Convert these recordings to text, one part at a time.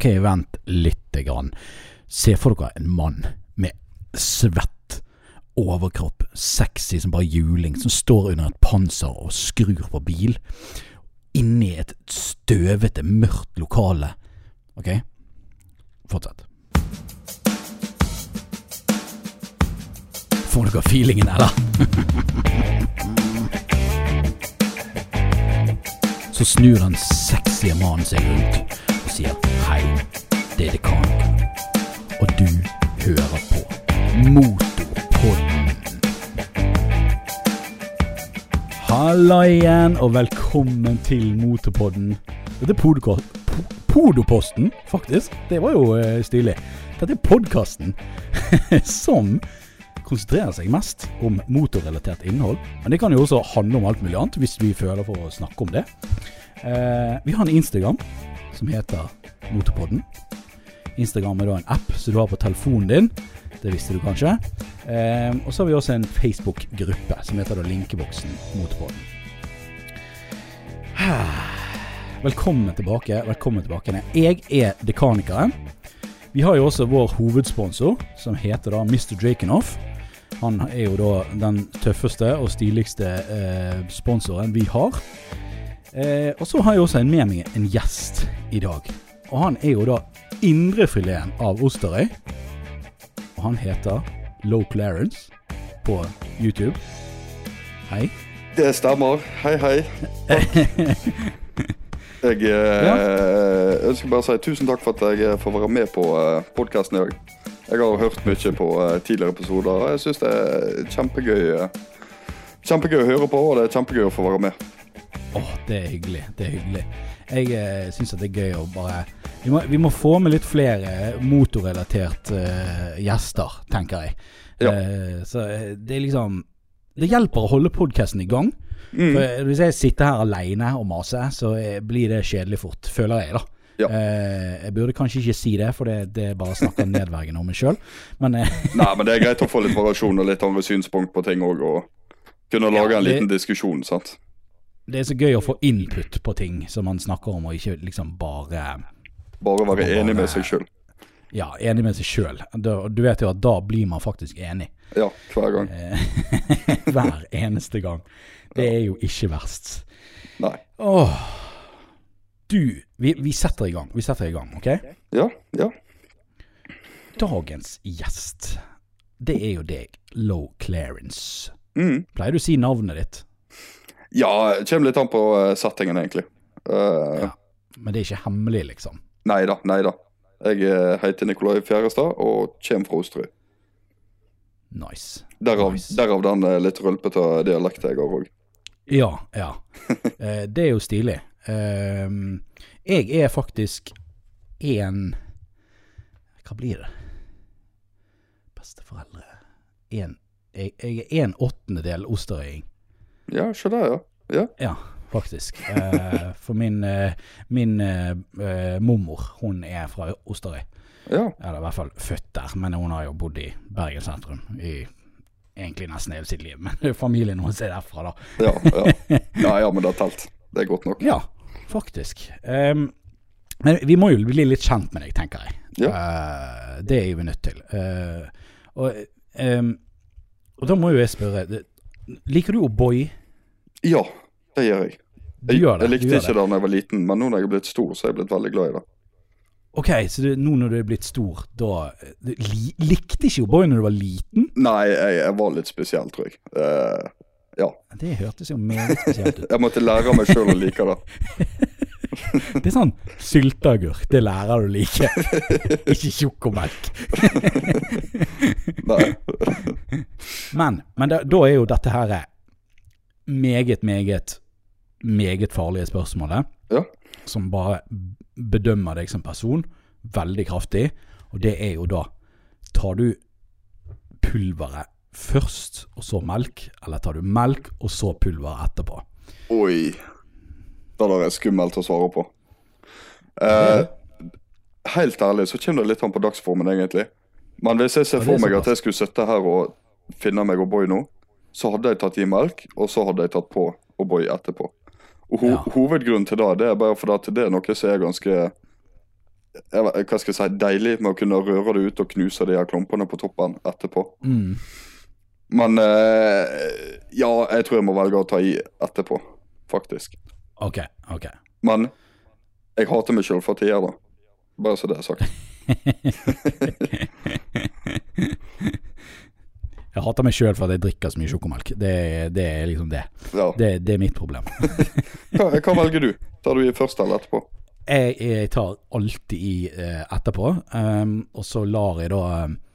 Ok, vent lite grann. Se for dere en mann med svett overkropp, sexy som bare juling, som står under et panser og skrur på bil. Inni et støvete, mørkt lokale. Ok, fortsett. Får dere feelingen, eller? Så snur den sexy mannen seg rundt og sier hei, det er dekanen. Og du hører på Motorpodden. Halla igjen, og velkommen til Motorpodden. Dette er Podoposten, faktisk. Det var jo eh, stilig. Dette er podkasten som konsentrerer seg mest om motorrelatert innhold. Men det kan jo også handle om alt mulig annet, hvis vi føler for å snakke om det. Eh, vi har en Instagram som heter Motorpodden. Instagram er da en app som du har på telefonen din. Det visste du kanskje. Eh, og så har vi også en Facebook-gruppe som heter da Linkeboksen Motorpodden. Velkommen tilbake. Velkommen tilbake. Jeg er Dekanikeren. Vi har jo også vår hovedsponsor, som heter da Mr. Drakenhoff. Han er jo da den tøffeste og stiligste eh, sponsoren vi har. Eh, og så har jeg også en med meg en gjest i dag. Og han er jo da indrefileten av Osterøy. Og han heter Low Clarence på YouTube. Hei. Det stemmer. Hei, hei. Jeg eh, ønsker bare å si tusen takk for at jeg får være med på eh, podkasten i dag. Jeg har hørt mye på eh, tidligere episoder, og jeg syns det er kjempegøy. Eh, kjempegøy å høre på, og det er kjempegøy å få være med. Åh, det er hyggelig. Det er hyggelig. Jeg eh, syns det er gøy å bare vi må, vi må få med litt flere motorrelatert eh, gjester, tenker jeg. Ja. Eh, så det er liksom Det hjelper å holde podkasten i gang. Mm. For Hvis jeg sitter her aleine og maser, så blir det kjedelig fort, føler jeg, da. Ja. Eh, jeg burde kanskje ikke si det, for det, det er bare å snakke nedverdigende om meg sjøl. Men eh, Nei, men det er greit å få litt variasjon og litt andre synspunkt på ting òg, og kunne lage Ja, en liten diskusjon, sant. det er så gøy å få input på ting som man snakker om, og ikke liksom bare Bare være Bare- enig med seg sjøl. ja, enig med seg sjøl. Du vet jo at da blir man faktisk enig. Ja, hver gang. Eh, Hver eneste gang. Det er jo ikke verst. Nei. Åh. Du, vi, vi setter i gang. Vi setter i gang, OK? Ja, ja. Dagens gjest, det er jo deg, Low Clarence. Mm. Pleier du å si navnet ditt? Ja, det kommer litt an på eh, settingen, egentlig. Uh, Ja. Men det er ikke hemmelig, liksom? Nei da, nei da. Jeg eh, heter Nikolai Fjærestad og kommer fra Osterøy. Nice. Derav, Nice. derav den litt rølpete dialekten jeg har òg. Ja, ja. Det er jo stilig. Ehm, jeg er faktisk en Hva blir det? Besteforeldre en, jeg, jeg er en åttendedel osterøying. Ja, se der, ja. ja. Ja, faktisk. Eh, for min, eh, min eh, mormor, hun er fra Osterøy. Ja, Eller i hvert fall født der, men hun har jo bodd i Bergen sentrum i egentlig nesten hele sitt liv. Men familien hennes er derfra, da. ja, ja. ja, ja men det har telt. Det er godt nok. Ja, faktisk. Um, men vi må jo bli litt kjent med deg, tenker jeg. Ja. Uh, det er vi nødt til. Uh, og, um, og da må jo jeg spørre Liker du O'boy? Ja, det gjør jeg. Jeg, gjør det? jeg likte ikke det da jeg var liten, men nå når jeg er blitt stor, så er jeg blitt veldig glad i det. Ok, så du, nå når du er blitt stor, da du, li, Likte ikke O'boy når du var liten? Nei, jeg, jeg var litt spesiell, tror jeg. Eh, ja. Det hørtes jo meget spesielt ut. Jeg måtte lære meg sjøl å like det. Det er sånn sylteagurk, det lærer du å like. ikke tjukkomelk. Nei. Men, men da, da er jo dette her meget, meget, meget farlige spørsmålet. Ja. Som bare bedømmer deg som person veldig kraftig. Og det er jo da Tar du pulveret først, og så melk? Eller tar du melk, og så pulver etterpå? Oi. Det er skummelt å svare på. Eh, helt ærlig så kommer det litt an på dagsformen, egentlig. Men hvis jeg ser for meg at jeg skulle sitte her og finne meg O'boy nå, så hadde jeg tatt i melk, og så hadde jeg tatt på O'boy etterpå. Og ho Ja. Hovedgrunnen til det det er bare fordi at det er noe som er ganske jeg, hva skal jeg si, deilig med å kunne røre det ut og knuse de her klumpene på toppen etterpå. Mm. Men eh, ja, jeg tror jeg må velge å ta i etterpå, faktisk. OK. ok. Men jeg hater meg sjøl for tider, da. Bare så det er sagt. Jeg hater meg sjøl for at jeg drikker så mye sjokomelk. Det, det er liksom det. Ja. det. Det er mitt problem. Hva, hva velger du? Tar du i først eller etterpå? Jeg, jeg tar alltid i eh, etterpå, um, og så lar jeg da eh, Jeg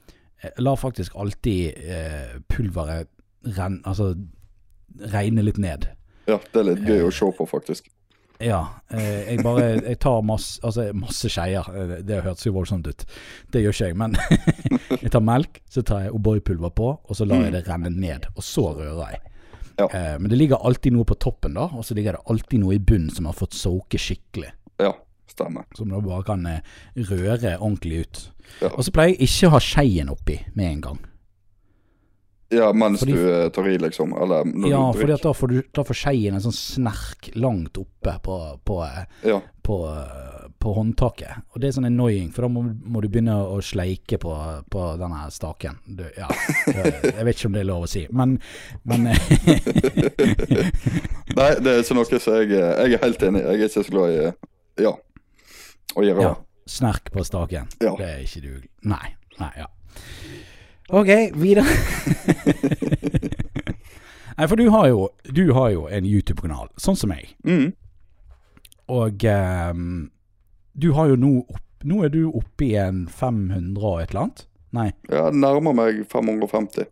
lar faktisk alltid eh, pulveret ren, altså, regne litt ned. Ja, det er litt gøy å se på, faktisk. Ja. Eh, jeg bare Jeg tar masse, altså, masse skeier. Eh, Det hørtes jo voldsomt ut. Det gjør ikke jeg, men jeg tar melk, så tar jeg O'boy-pulver på, og så lar jeg det renne ned, og så rører jeg. Ja. Eh, men det ligger alltid noe på toppen, da, og så ligger det alltid noe i bunnen som har fått soke skikkelig. Ja, stemmer. Som da bare kan eh, røre ordentlig ut. Ja. Og så pleier jeg ikke å ha skeien oppi med en gang. Ja, mens Fordi- du eh, tar i, liksom? Eller når Ja, du drikker? får, du, da får skeien en sånn snerk langt oppe på, på, eh, Ja. på, på håndtaket. Og det er sånn annoying, for da må, må du begynne å sleike på, på denne staken. Du, ja, jeg vet ikke om det er lov å si, men, men Nei, det er ikke noe som jeg Jeg er helt enig. Jeg er ikke så glad i Ja. Å gjøre ja, snerk på staken. Ja. Det er ikke du Nei. Nei, ja. Ok, videre. Nei, for du har jo, du har jo en YouTube-kanal, sånn som meg. Mm. Og um, du har jo nå opp, Nå er du oppe i en 500 og et eller annet? Nei, Ja, nærmer meg 550.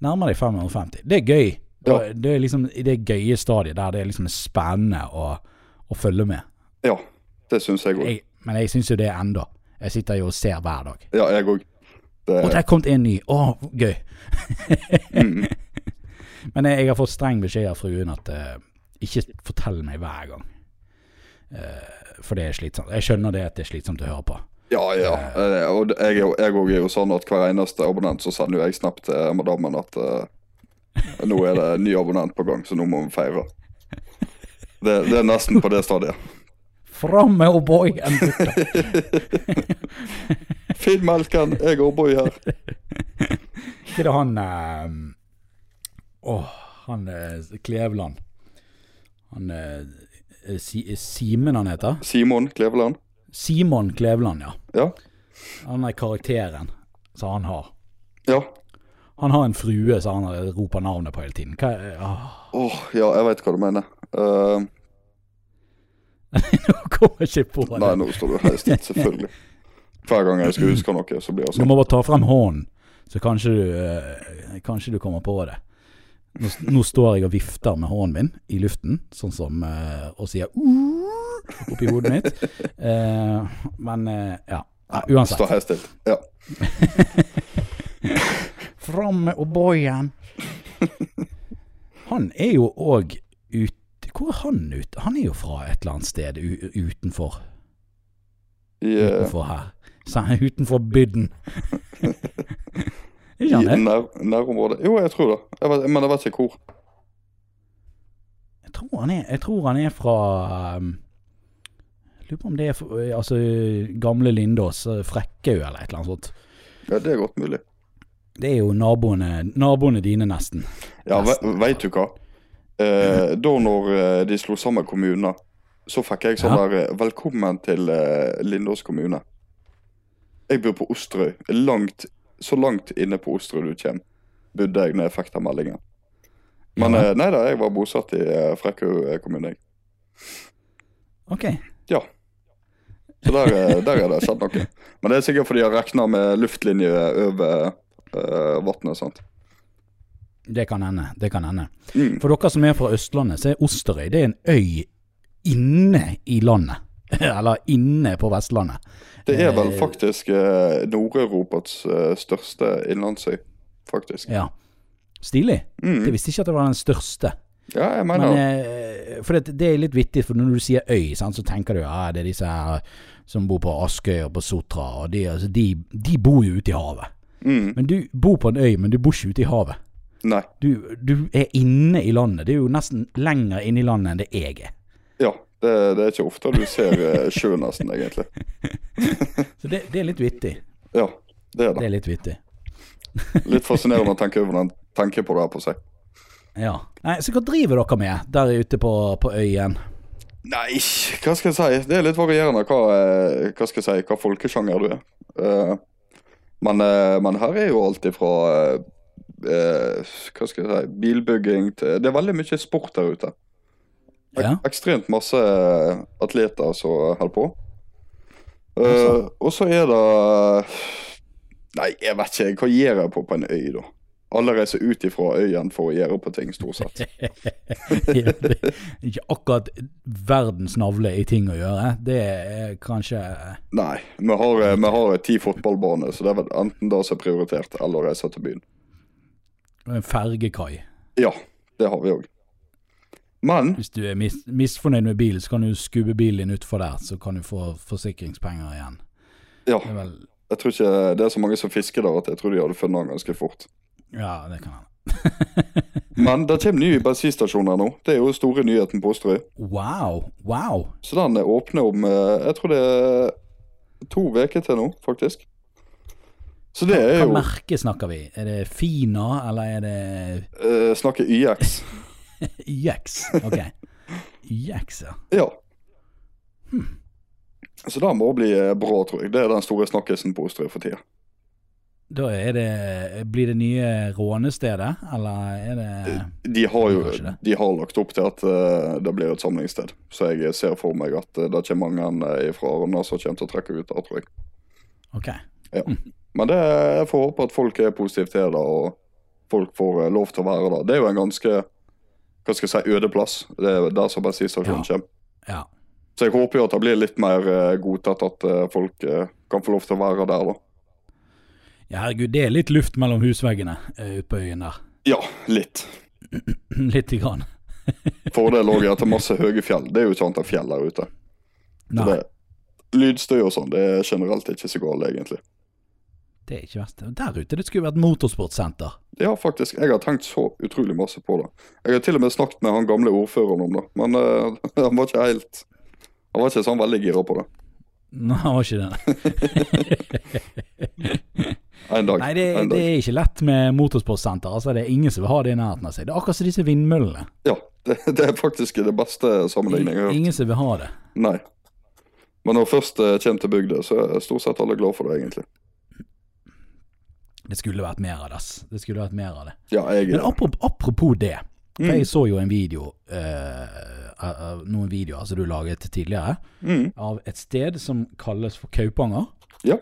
nærmer deg 550. Det er gøy. Ja. Det er liksom i det gøye stadiet der det er liksom spennende å, å følge med. Ja, det syns jeg òg. Men jeg syns jo det ennå. Jeg sitter jo og ser hver dag. Ja, jeg òg. Og det er kommet en ny. Å, gøy. Mm. Men jeg, jeg har fått streng beskjed av fruen at uh, ikke fortell meg hver gang. Uh, for det er slitsomt. Jeg skjønner det at det er slitsomt å høre på. Ja, ja. Uh, Og jeg òg er jo sånn at hver eneste abonnent så sender jo jeg snap til madammen at nå er det en ny abonnent på gang, så nå må vi feire. Det, det er nesten på det stadiet. Fram med O'boyen, gutter! Finn melken, jeg og O'boy her. Ikke det han Åh, Åh, han eh, Kleveland. Han eh, Simen han heter? Simon Kleveland. Simon Kleveland, ja. Ja. Han er karakteren som han har. Ja. Han har en frue som han roper navnet på hele tiden. Åh, oh. oh, ja, jeg veit hva du mener. Eh, Nå kommer jeg ikke på det. nei, nå står du helt stilt, selvfølgelig. Hver gang jeg skal huske noe, så blir det Du sånn. må bare ta frem hånden, så kanskje du, eh, kanskje du kommer på det. Nå, nå står jeg og vifter med hånden min i luften, sånn som eh, og sier uh, oppi hodet mitt. Eh, men eh, ja. Uansett. Stå helt stilt. Ja. Fram med O'boyen! Han er jo òg ute Hvor er han ute? Han er jo fra et eller annet sted utenfor, I, eh, utenfor her. Så han er utenfor bydden. i nær, nærområdet. Jo, jeg tror det. Jeg vet, men jeg vet ikke hvor. Jeg tror han er, jeg tror han er fra um, Lurer på om det er fra, altså, gamle Lindås, eh, Frekkhaug eller et eller annet sånt. Ja, det er godt mulig. Det er jo naboene, naboene dine, nesten. Ja, Nesten. veit du hva? Eh, da når eh, de slo sammen kommuner, så fikk jeg sånn der eh, 'Velkommen til eh, Lindås kommune'. Jeg bor på Osterøy. Langt, så langt inne på Osterøy du kommer, bodde jeg når jeg fikk den meldingen. Men Ja. nei da, jeg var bosatt i Frekkhaug kommune. jeg. Ok. Ja. Så der, der er det skjedd noe. Men det er sikkert fordi jeg regna med luftlinje over uh, vannet. Det kan hende. Det kan hende. Mm. For dere som er fra Østlandet, så er Osterøy det er en øy inne i landet. Eller inne på Vestlandet. Det er vel Eh, faktisk eh, Nord-Europas eh, største innlandsøy, faktisk. Ja. Stilig. Mm. Jeg visste ikke at det var den største. Ja, jeg mener Men, eh, for det, det er litt vittig, for når du sier øy, sant, så tenker du ja, det er disse her som bor på Askøy og på Sotra, og de, altså, de, de bor jo ute i havet. Mm. Men du bor på en øy, men du bor ikke ute i havet. Nei. Du, du er inne i landet. Det er jo nesten lenger inne i landet enn det jeg er. Ja, Det, det er ikke ofte du ser eh, sjø, nesten, egentlig. Så det, det er litt vittig. Ja, det er Det det. er litt vittig. Litt fascinerende å tenke over tenker på det her på seg. Ja. Nei, så hva driver dere med der ute på, på øyen? Nei, hva skal jeg si? Det er litt varierende hva, eh, hva skal jeg si, hva folkesjanger du er. Eh, men, men her er jo alt ifra eh, eh, hva skal jeg si, bilbygging til Det er veldig mye sport der ute. Ja. Ekstremt masse atleter som holder på. Eh, og så er det Nei, jeg vet ikke. Hva gjør jeg på på en øy, da? Alle reiser ut ifra øyen for å gjøre på ting, stort sett. Ja, det er ikke akkurat verdens navle i ting å gjøre. Det er kanskje Nei, vi har, eh, vi har ti fotballbaner, så det er vel enten det som er prioritert, eller å reise til byen. En fergekai. Ja, det har vi òg. Men Hvis du er mis misfornøyd med bilen, så kan du skubbe bilen din utfor der, så kan du få forsikringspenger igjen. ja, vel jeg tror ikke det er så mange som fisker der at jeg tror de hadde funnet den ganske fort. Ja, det kan hende. Men det kommer nye bensinstasjoner nå. Det er jo store nyheten på Osterøy. Wow. Wow. Så den åpner om eh, Jeg tror det er to uker til nå, faktisk. Så det er Hva merke snakker vi? Er det Fina, eller er det uh, Snakker YX. YX? Ok. YX, ja. Ja. Så det må bli eh, bra, tror jeg. Det er den store snakkisen på Osterøy for tida. Da det Blir det nye rånestedet, eller er det De har jo de har lagt opp til at eh, det blir et samlingssted. Så jeg ser for meg at eh, det kommer mange fra Arna som kommer til å trekke ut der, tror jeg. Ok. Men det, jeg får håpe at folk er positive til det, og folk får eh, lov til å være der. Det er jo en ganske hva skal jeg si, øde plass. Det er der som bensinstasjonen Ja. kommer. Ja. Så jeg håper jo at det blir litt mer eh, godtatt at eh, folk kan få lov til å være der, da. ja, herregud, det er litt luft mellom husveggene uh, ute på øyen der. Ja, litt. Lite grann. Fordel òg er at det er masse høye fjell. Det er jo ikke annet fjell der ute. Nei, det, lydstøy og sånn, det er generelt ikke så galt, egentlig. Det er ikke verst. Der ute det skulle vært motorsportsenter. Ja, faktisk. Jeg har tenkt så utrolig masse på det. Jeg har til og med snakket med han gamle ordføreren om det, men uh, han var ikke helt Han var ikke sånn veldig gira på det. Nei, han var ikke det. En dag. Nei, det, en det er ikke lett med motorsportsenter. Altså, det er ingen som vil ha det i nærheten av seg. Det er akkurat som disse vindmøllene. Ja, det, det er faktisk det beste sammenligningen jeg har hørt. Ingen som vil ha det. Nei. Men når først eh, kommer til bygda, så er stort sett alle glad for det, egentlig. Det skulle vært mer av det. ass. Det skulle vært mer av det. Ja, jeg Men apropos, apropos det. For Mm. jeg så jo en video, eh, noen videoer som du laget tidligere, mm, av et sted som kalles for Kaupanger. Ja.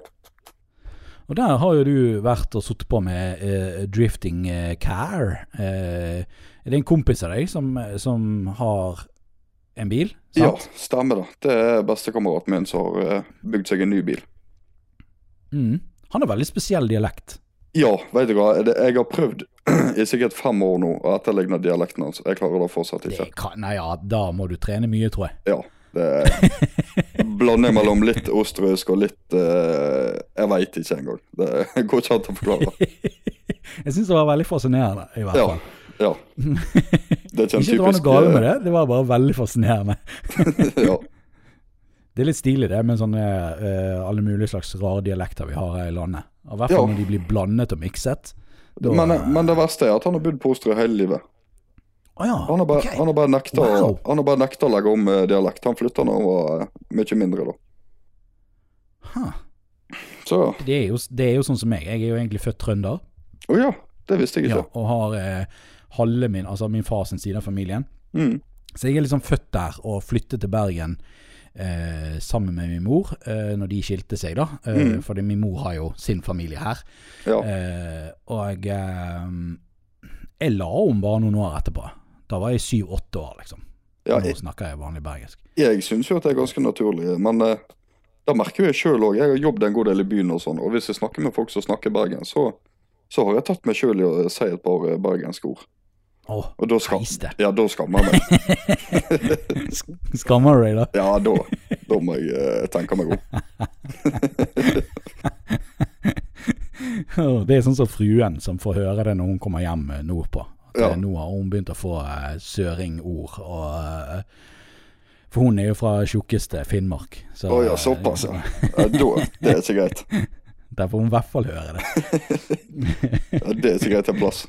Og der har jo du vært og sittet på med eh, drifting Care. car. Eh, er det en kompis av deg som, som har en bil? ja, stemmer det. Det er bestekameraten min som har eh, bygd seg en ny bil. Mm. Han har veldig spesiell dialekt. Ja, vet du hva. Jeg har prøvd i sikkert fem år nå å etterligne dialekten hans. Jeg klarer det fortsatt Det ikke. kan, nei ja, da må du trene mye, tror jeg. Ja, det er blanding mellom litt osterøysk og litt uh, Jeg veit ikke engang. Det går ikke an å forklare. Jeg syns det var veldig fascinerende, i hvert Ja. fall. Ja. Det er ikke at det var noe galt med eh, det, det var bare veldig fascinerende. ja. Det er litt stilig det, med sånne uh, alle mulige slags rare dialekter vi har her i landet. Og I hvert fall Ja. når de blir blandet og mikset. Da- men, men det verste er at han har bodd på Osterøy hele livet. Å ja, Han har bare, okay. han har bare nekta Wow. Han har bare nekta å legge om eh, dialekt. Han flytta nå var eh, mye mindre, da. Huh. Så Det, er jo, det er jo sånn som meg. Jeg er jo egentlig født trønder. Å ja, det visste jeg Ja, ikke. og har eh, halve min, altså min far sin side av familien. Mm. Så jeg er liksom født der og flyttet til Bergen eh, sammen med min mor eh, når de skilte seg, da. Eh, Mm. Fordi min mor har jo sin familie her. Ja. Eh, og eh, jeg la om bare noen år etterpå. Da var jeg syv-åtte år, liksom. ja Nå snakker jeg vanlig bergensk. jeg syns jo at det er ganske naturlig, men eh, det merker jo jeg sjøl òg. Jeg har jobbet en god del i byen og sånn, og hvis jeg snakker med folk som snakker bergen, så, så har jeg tatt meg sjøl i å si et par bergenske ord. Å, Og da skam, ja, da skammer jeg meg. Skammer du deg, da? Ja, da, da må jeg uh, tenke meg om. Det er sånn som fruen som får høre det når hun kommer hjem eh, nordpå. At Ja. eh, nå har hun begynt å få uh, søringord og uh, For hun er jo fra tjukkeste Finnmark. Å oh, ja, såpass, ja. Da, det er ikke greit. Der får hun i hvert fall høre det. Ja, det er ikke greit en plass.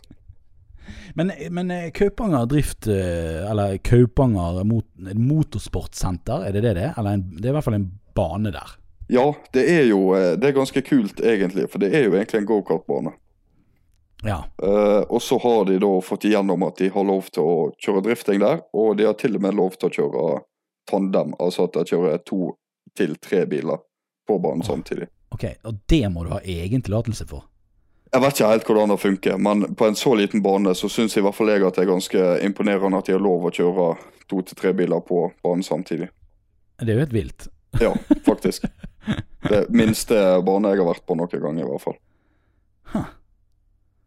Men, men eh, Kaupanger drift, eh, eller Kaupanger mot, motorsportsenter, er det det det er? Eller en, det er i hvert fall en bane der. Ja, det er jo eh, det er ganske kult egentlig, for det er jo egentlig en gokartbane. Ja. Uh, og så har de da fått igjennom at de har lov til å kjøre drifting der, og de har til og med lov til å kjøre tandem, altså at de kjører to til tre biler på banen samtidig. Ok, og det må du ha egen tillatelse for? Jeg vet ikke helt hvordan det funker, men på en så liten bane så syns i hvert fall jeg at det er ganske imponerende at de har lov å kjøre to til tre biler på banen samtidig. Det er jo helt vilt. Ja, faktisk. Det minste bane jeg har vært på noen gang, i hvert fall. Huh.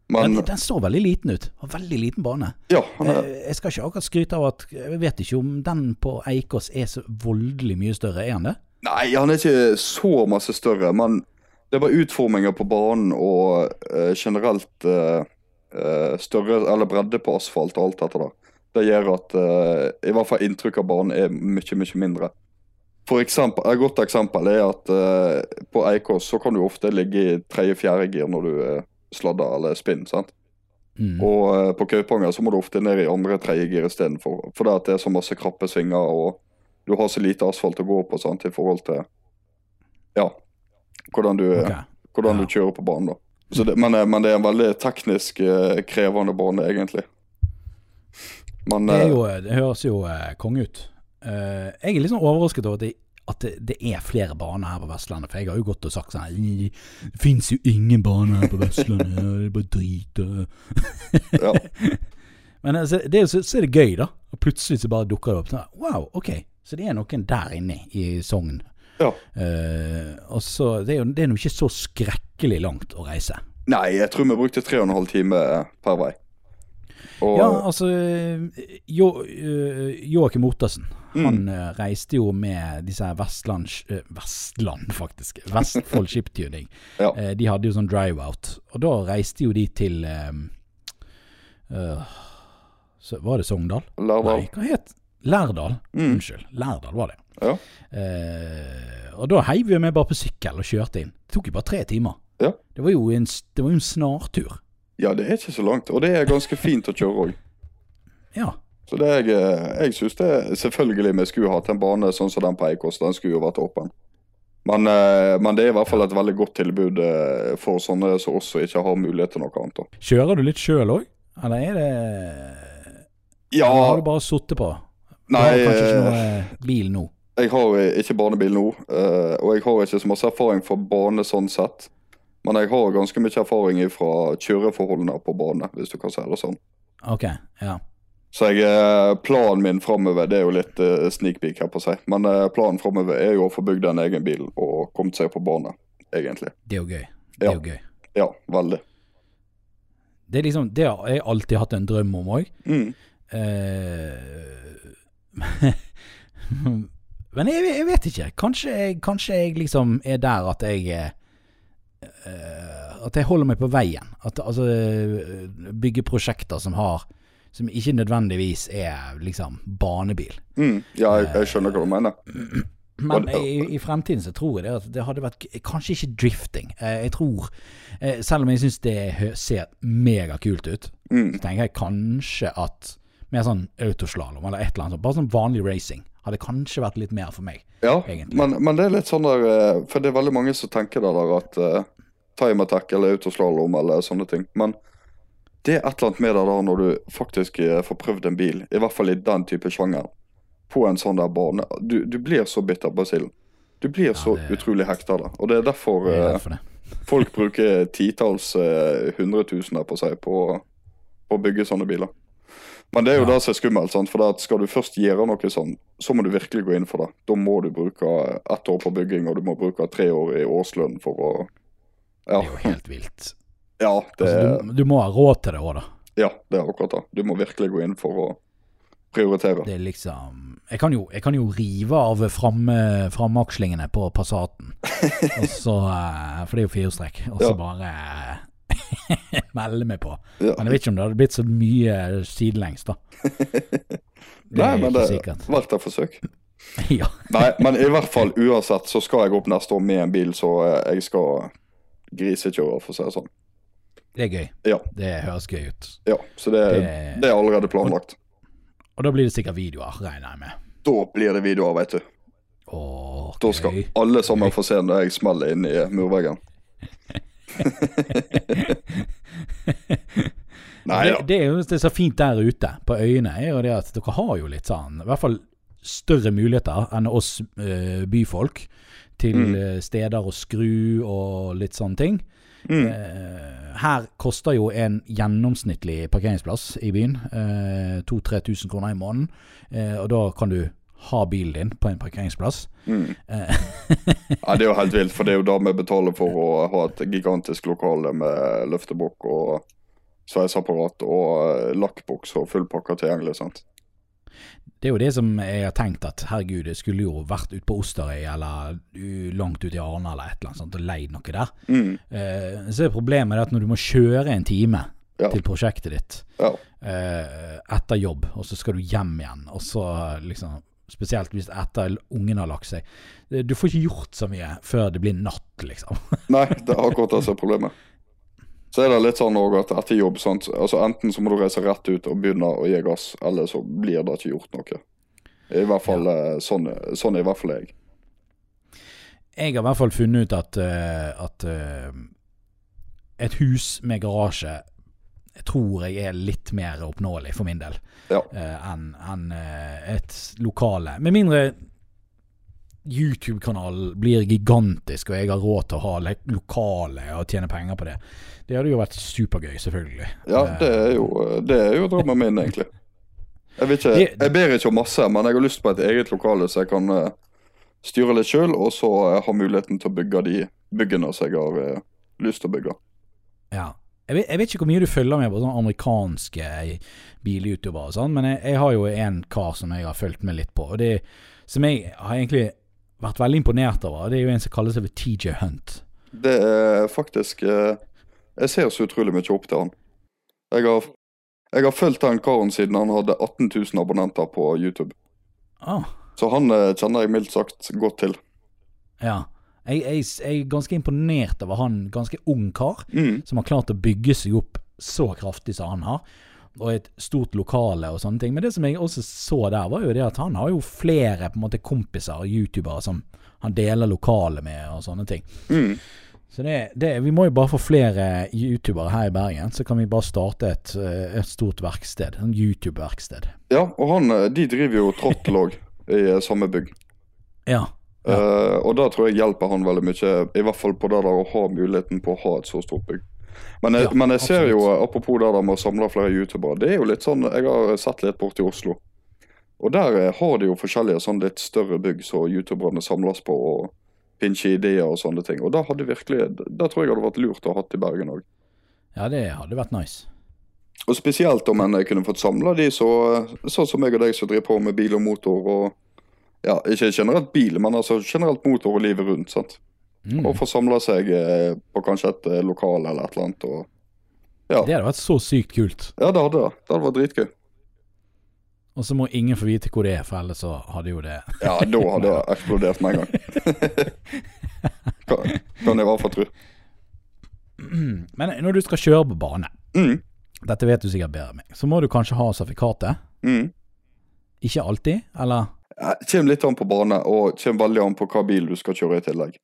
Men den, den så veldig liten ut. Har Veldig liten bane. ja, er, Eh, Jeg skal ikke akkurat skryte av at Jeg vet ikke om den på Eikås er så voldelig mye større. Er han det? Nei, han er ikke så masse større, men det var utforminger på banen og uh, generelt eh, større eller bredde på asfalt og alt dette der. Det gjør at i hvert fall inntrykk av banen er mye, mye mindre. For eksempel, Et godt eksempel er at på Eikås så kan du ofte ligge i tredje-fjerde gir når du sladder eller spinner. sant? Mm. Og på Kaupanger så må du ofte ned i andre-tredje gir istedenfor. For det at det er så masse krappe svinger, og du har så lite asfalt å gå på sant, i forhold til ja, hvordan du, okay. hvordan Ja. du kjører på banen. da. Så det, men, eh, men det er en veldig teknisk eh, krevende bane, egentlig. Men Det, eh, jo, det høres jo eh, konge ut. Uh, jeg er litt sånn overrasket over at, det, at det, det er flere baner her på Vestlandet. For jeg har jo gått og sagt sånn Det fins jo ingen baner her på Vestlandet. Det er bare drit. ja, Men altså, det så, så er det gøy, da. Og plutselig så bare dukker det opp. Så, wow, ok. Så det er noen der inne i Sogn. Ja. Eh, og så Det er jo det er ikke så skrekkelig langt å reise. Nei, jeg tror vi brukte tre og en halv time per vei. Og, Ja, altså jo, eh, Joakim Ottersen. Mm. Han eh, reiste jo med disse her Vestland eh, Vestland, faktisk. Vestfold Shiptuning. Ja. De hadde jo sånn drive-out. Og da reiste jo de til eh, uh, så, Var det Sogndal? Lærdal. Nei, hva het Lærdal. Mm. Unnskyld. Lærdal var det. Ja. Eh, og da heiv vi med bare på sykkel og kjørte inn. Det tok jo bare tre timer. Ja. Det var jo en, det var en snartur. ja, det er ikke så langt. Og det er ganske fint å kjøre òg. Ja. Så det er, jeg, jeg syns det er Selvfølgelig vi skulle hatt en bane sånn som den på Eikås. Den skulle jo vært åpen. Men, eh, men det er i hvert fall et veldig godt tilbud eh, for sånne som også ikke har mulighet til noe annet. Kjører du litt sjøl òg? Eller er det Ja, Eller har du bare sittet på? Du nei, har kanskje ikke eh, noe eh, bil nå? jeg har eh, ikke barnebil nå. og jeg har ikke så masse erfaring fra bane sånn sett. Men jeg har ganske mye erfaring fra kjøreforholdene på bane, hvis du kan si det sånn. Ok, ja. Så jeg, planen min framover Det er jo litt sneak peek her på seg. Men planen framover er jo å få bygd en egen bil og kommet seg på bane, egentlig. Det er jo gøy. Det er Ja. jo gøy. Ja, veldig. Det er liksom Det har jeg alltid hatt en drøm om òg. Mm. Men jeg, jeg vet ikke. Kanskje jeg, kanskje jeg liksom er der at jeg eh, eh, At jeg holder meg på veien. At altså eh, Bygge prosjekter som har Som ikke nødvendigvis er liksom banebil. Mm. Ja, jeg, jeg skjønner hva du mener. Men i, i fremtiden så tror jeg det at det hadde vært Kanskje ikke drifting. Eh, Jeg tror eh, Selv om jeg syns det ser megakult ut, Mm. så tenker jeg kanskje at mer sånn autoslalåm eller et eller annet sånt, bare sånn vanlig racing, hadde kanskje vært litt mer for meg. Ja, men, men det er litt sånn der eh, For det er veldig mange som tenker det der at uh, time attack eller autoslalåm eller sånne ting. Men det er et eller annet med det der når du faktisk eh, får prøvd en bil, i hvert fall i den type sjanger, på en sånn der bane. Du, du blir så bitter på silden. Du blir så det- utrolig hekta av det. Og det er derfor det er derfor det. folk bruker titalls hundretusener på seg på, på å bygge sånne biler. Men det er jo Ja. det som er skummelt. sant? For skal du først gjøre noe sånn, så må du virkelig gå inn for det. Da må du bruke ett år på bygging, og du må bruke tre år i årslønn for å Ja, Det er jo helt vilt. ja, det, Altså, du, du må ha råd til det òg, da. ja, det er akkurat det. Du må virkelig gå inn for å prioritere. Det er liksom Jeg kan jo, jeg kan jo rive av framakslingene på Passaten. Også, eh, for det er jo firestrekk. Og så Ja. bare melde meg på. Ja. Men jeg vet ikke om det hadde blitt så mye sidelengs, da. Det Nei, men det er verdt et forsøk. ja. Nei, men i hvert fall uansett så skal jeg opp neste år med en bil, så eh, jeg skal grisekjøre, for å si det sånn. Det er gøy. Ja. Det høres gøy ut. Ja, så det, Det- det er allerede planlagt. Og da blir det sikkert videoer, regner jeg med. Da blir det videoer, vet du. Åh, Da skal alle sammen få se når jeg smeller inn i murveggen. Nei det, det er jo det er så fint der ute på øyene, er jo det at dere har jo litt sånn I hvert fall større muligheter enn oss uh, byfolk til Mm. eh, steder å skru og litt sånne ting. Mm. Uh, her koster jo en gjennomsnittlig parkeringsplass i byen uh, 2000-3000 kroner i måneden. Uh, og da kan du ha bilen din på en parkeringsplass. Mm. Eh, Ja, det er jo helt vilt, for det er jo da vi betaler for å ha et gigantisk lokale med løftebukk og sveiseapparat og eh, lakkboks og full pakke tilgjengelig. sant? Det er jo det som jeg har tenkt at herregud, det skulle jo vært ute på Osterøy eller langt ute i Arna eller et eller annet sånt og leid noe der. Mm. Eh, så er problemet det at når du må kjøre en time Ja. til prosjektet ditt Ja. eh, etter jobb, og så skal du hjem igjen, og så liksom Spesielt hvis etter ungen har lagt seg. Du får ikke gjort så mye før det blir natt, liksom. Nei, det er akkurat det som er problemet. Så er det litt sånn også at etter jobb, sant? Altså enten så må du reise rett ut og begynne å gi gass, eller så blir det ikke gjort noe. I hvert fall ja. sånn, sånn er i hvert fall jeg. Jeg har i hvert fall funnet ut at, eh, at eh, et hus med garasje jeg tror jeg er litt mer oppnåelig for min del Ja. uh, enn en, uh, et lokale. Med mindre YouTube-kanalen blir gigantisk, og jeg har råd til å ha lokale og tjene penger på det. Det hadde jo vært supergøy, selvfølgelig. Ja, Eh, det er jo, det er jo drømmen min, egentlig. Jeg, ikke, jeg ber ikke om masse, men jeg har lyst på et eget lokale så jeg kan eh, styre litt sjøl, og så eh, ha muligheten til å bygge de byggene som jeg har eh, lyst til å bygge. Ja. Jeg vet, jeg vet ikke hvor mye du følger med på sånne amerikanske bilyoutubere og sånn, men jeg, jeg har jo en kar som jeg har fulgt med litt på, og det som jeg har egentlig vært veldig imponert over, det er jo en som kaller seg TJ Hunt. Det er faktisk eh, Jeg ser så utrolig mye opp til han. Jeg har, jeg har fulgt den karen siden han hadde 18 000 abonnenter på YouTube. Ah, Så han eh, kjenner jeg mildt sagt godt til. ja. Jeg, jeg, jeg er ganske imponert over han ganske ung kar, Mm. som har klart å bygge seg opp så kraftig som han har. Og et stort lokale og sånne ting. Men det som jeg også så der, var jo det at han har jo flere på en måte kompiser youtubere som han deler lokale med og sånne ting. Mm. Så det, det, vi må jo bare få flere youtubere her i Bergen, så kan vi bare starte et, eh, et stort verksted. En YouTube-verksted. Ja, og han, eh, de driver jo Trottel òg, i eh, samme bygg. Ja. Ja. Eh, og da tror jeg hjelper han veldig mye, i hvert fall på det der å ha muligheten på å ha et så stort bygg. Men jeg, Ja, men jeg ser jo, eh, apropos det der med å samle flere youtubere, det er jo litt sånn Jeg har sett litt borti Oslo. Og der eh, har de jo forskjellige sånn litt større bygg som youtuberne samles på, og pinche ideer og sånne ting. Og da hadde virkelig Det tror jeg hadde vært lurt å ha hatt i Bergen òg. ja, det hadde vært nice. Og spesielt om en kunne fått samla de så, sånn som meg og deg som driver på med bil og motor og Ja, ikke generelt bil, men altså generelt livet rundt. sant? Mm. Og få samla seg eh, på kanskje et eh, lokal eller et eller annet. Og, ja. Det hadde vært så sykt kult. ja, det hadde det. Det hadde vært dritgøy. Og så må ingen få vite hvor det er, for ellers så hadde jo det Ja, da hadde det eksplodert med en gang. kan, kan jeg i hvert fall tro. Men når du skal kjøre på bane, Mm, dette vet du sikkert bedre enn meg, så må du kanskje ha sertifikatet. mm. Ikke alltid, eller? Ja, kommer litt an på bane, og kommer veldig an på hva bil du skal kjøre i tillegg.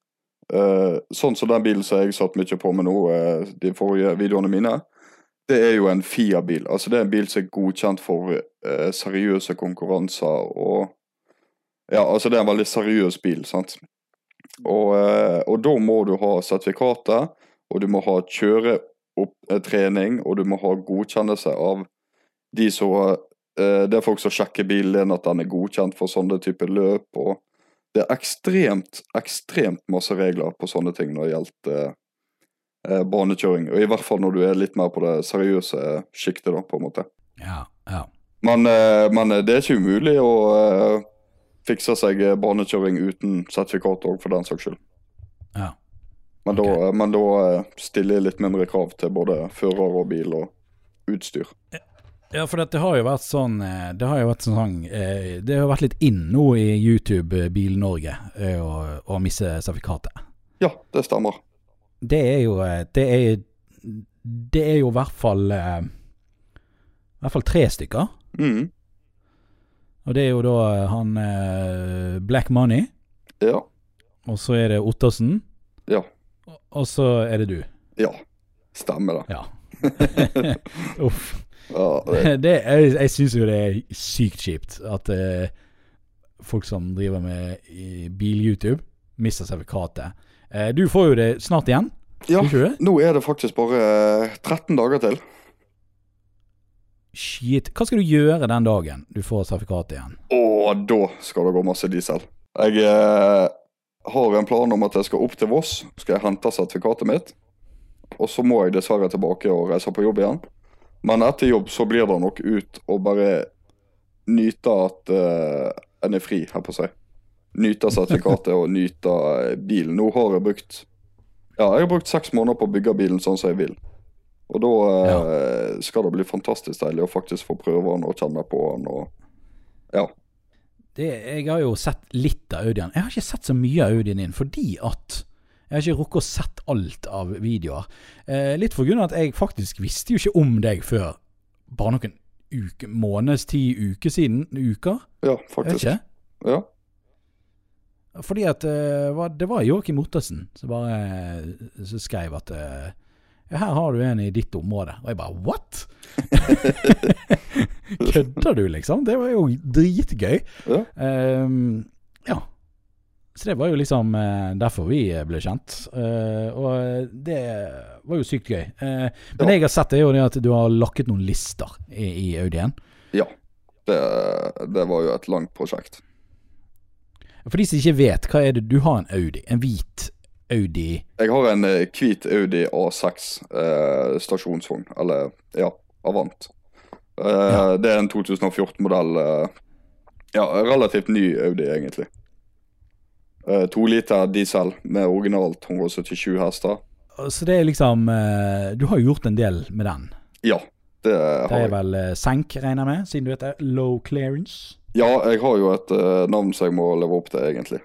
Uh, sånn som den bilen som jeg satt mye på med nå, uh, de forrige videoene mine, det er jo en Fia-bil. Altså Det er en bil som er godkjent for uh, seriøse konkurranser. og Ja, altså det er en veldig seriøs bil, sant. Og, eh, og da må du ha sertifikatet, og du må ha kjøretrening, og du må ha godkjennelse av de som Eh, Det er folk som sjekker bilen at den er godkjent for sånne typer løp. og Det er ekstremt, ekstremt masse regler på sånne ting når det gjelder eh, banekjøring. Og I hvert fall når du er litt mer på det seriøse sjiktet, da, på en måte. Ja, ja. Men, eh, men det er ikke umulig å eh, fikse seg banekjøring uten sertifikat òg, for den saks skyld. ja. Men okay. da, men da eh, stiller jeg litt mindre krav til både fører og bil og utstyr. Ja, for det har jo vært sånn eh, Det har jo vært sånn eh, Det har vært litt inn nå i YouTube eh, Bil-Norge eh, å, å miste sertifikatet. Ja, det stemmer. Det er jo eh, Det er, det er jo i hvert fall eh, I hvert fall tre stykker. Mm. Og det er jo da eh, han eh, Black Money, Ja. og så er det Ottersen, Ja. og så er det du. Ja. Stemmer det. Ja. Uff. Det Det, jeg jeg syns jo det er sykt kjipt at eh, folk som driver med bil-YouTube, mister sertifikatet. Eh, du får jo det snart igjen, ja. Nå er det faktisk bare eh, 13 dager til. Shit. Hva skal du gjøre den dagen du får sertifikatet igjen? Å, da skal det gå masse diesel. Jeg eh, har en plan om at jeg skal opp til Voss, skal jeg hente sertifikatet mitt. Og så må jeg dessverre tilbake og reise på jobb igjen. Men etter jobb så blir det nok ut å bare nyte at uh, en er fri, her på seg. Nyte sertifikatet og nyte eh, bilen. Nå har jeg brukt Ja, jeg har brukt seks måneder på å bygge bilen sånn som jeg vil. Og da eh, skal det bli fantastisk deilig å faktisk få prøve den og kjenne på den og Ja. Det, jeg har jo sett litt av Audien. Jeg har ikke sett så mye av Audien din, fordi at jeg har ikke rukket å sett alt av videoer. Eh, litt for grunn av at jeg faktisk visste jo ikke om deg før bare noen uke, måneds tid, uker siden. Uker? Ja, faktisk. Ja. Fordi at eh, det var Joakim Ottersen som bare så som skrev at eh, her har du en i ditt område. Og jeg bare what?! Kødder du, liksom? Det var jo dritgøy. Ja. Um, ja. Så det var jo liksom eh, derfor vi ble kjent. Eh, og det var jo sykt gøy. Eh, men det jeg har sett, er jo det at du har lakket noen lister i, i Audien. ja. Det, det var jo et langt prosjekt. For de som ikke vet, hva er det du har en Audi? En hvit Audi Jeg har en eh, hvit Audi A6 eh, stasjonsvogn, eller ja, Avant. Eh, Ja. Det er en 2014-modell. Eh, ja, relativt ny Audi, egentlig. Eh, to liter diesel med originalt 177 hester. Så det er liksom eh, Du har jo gjort en del med den. Ja, det Det er vel eh, senk, regner jeg med, siden du heter Low Clearance? Ja, jeg har jo et navn som jeg må leve opp til, egentlig.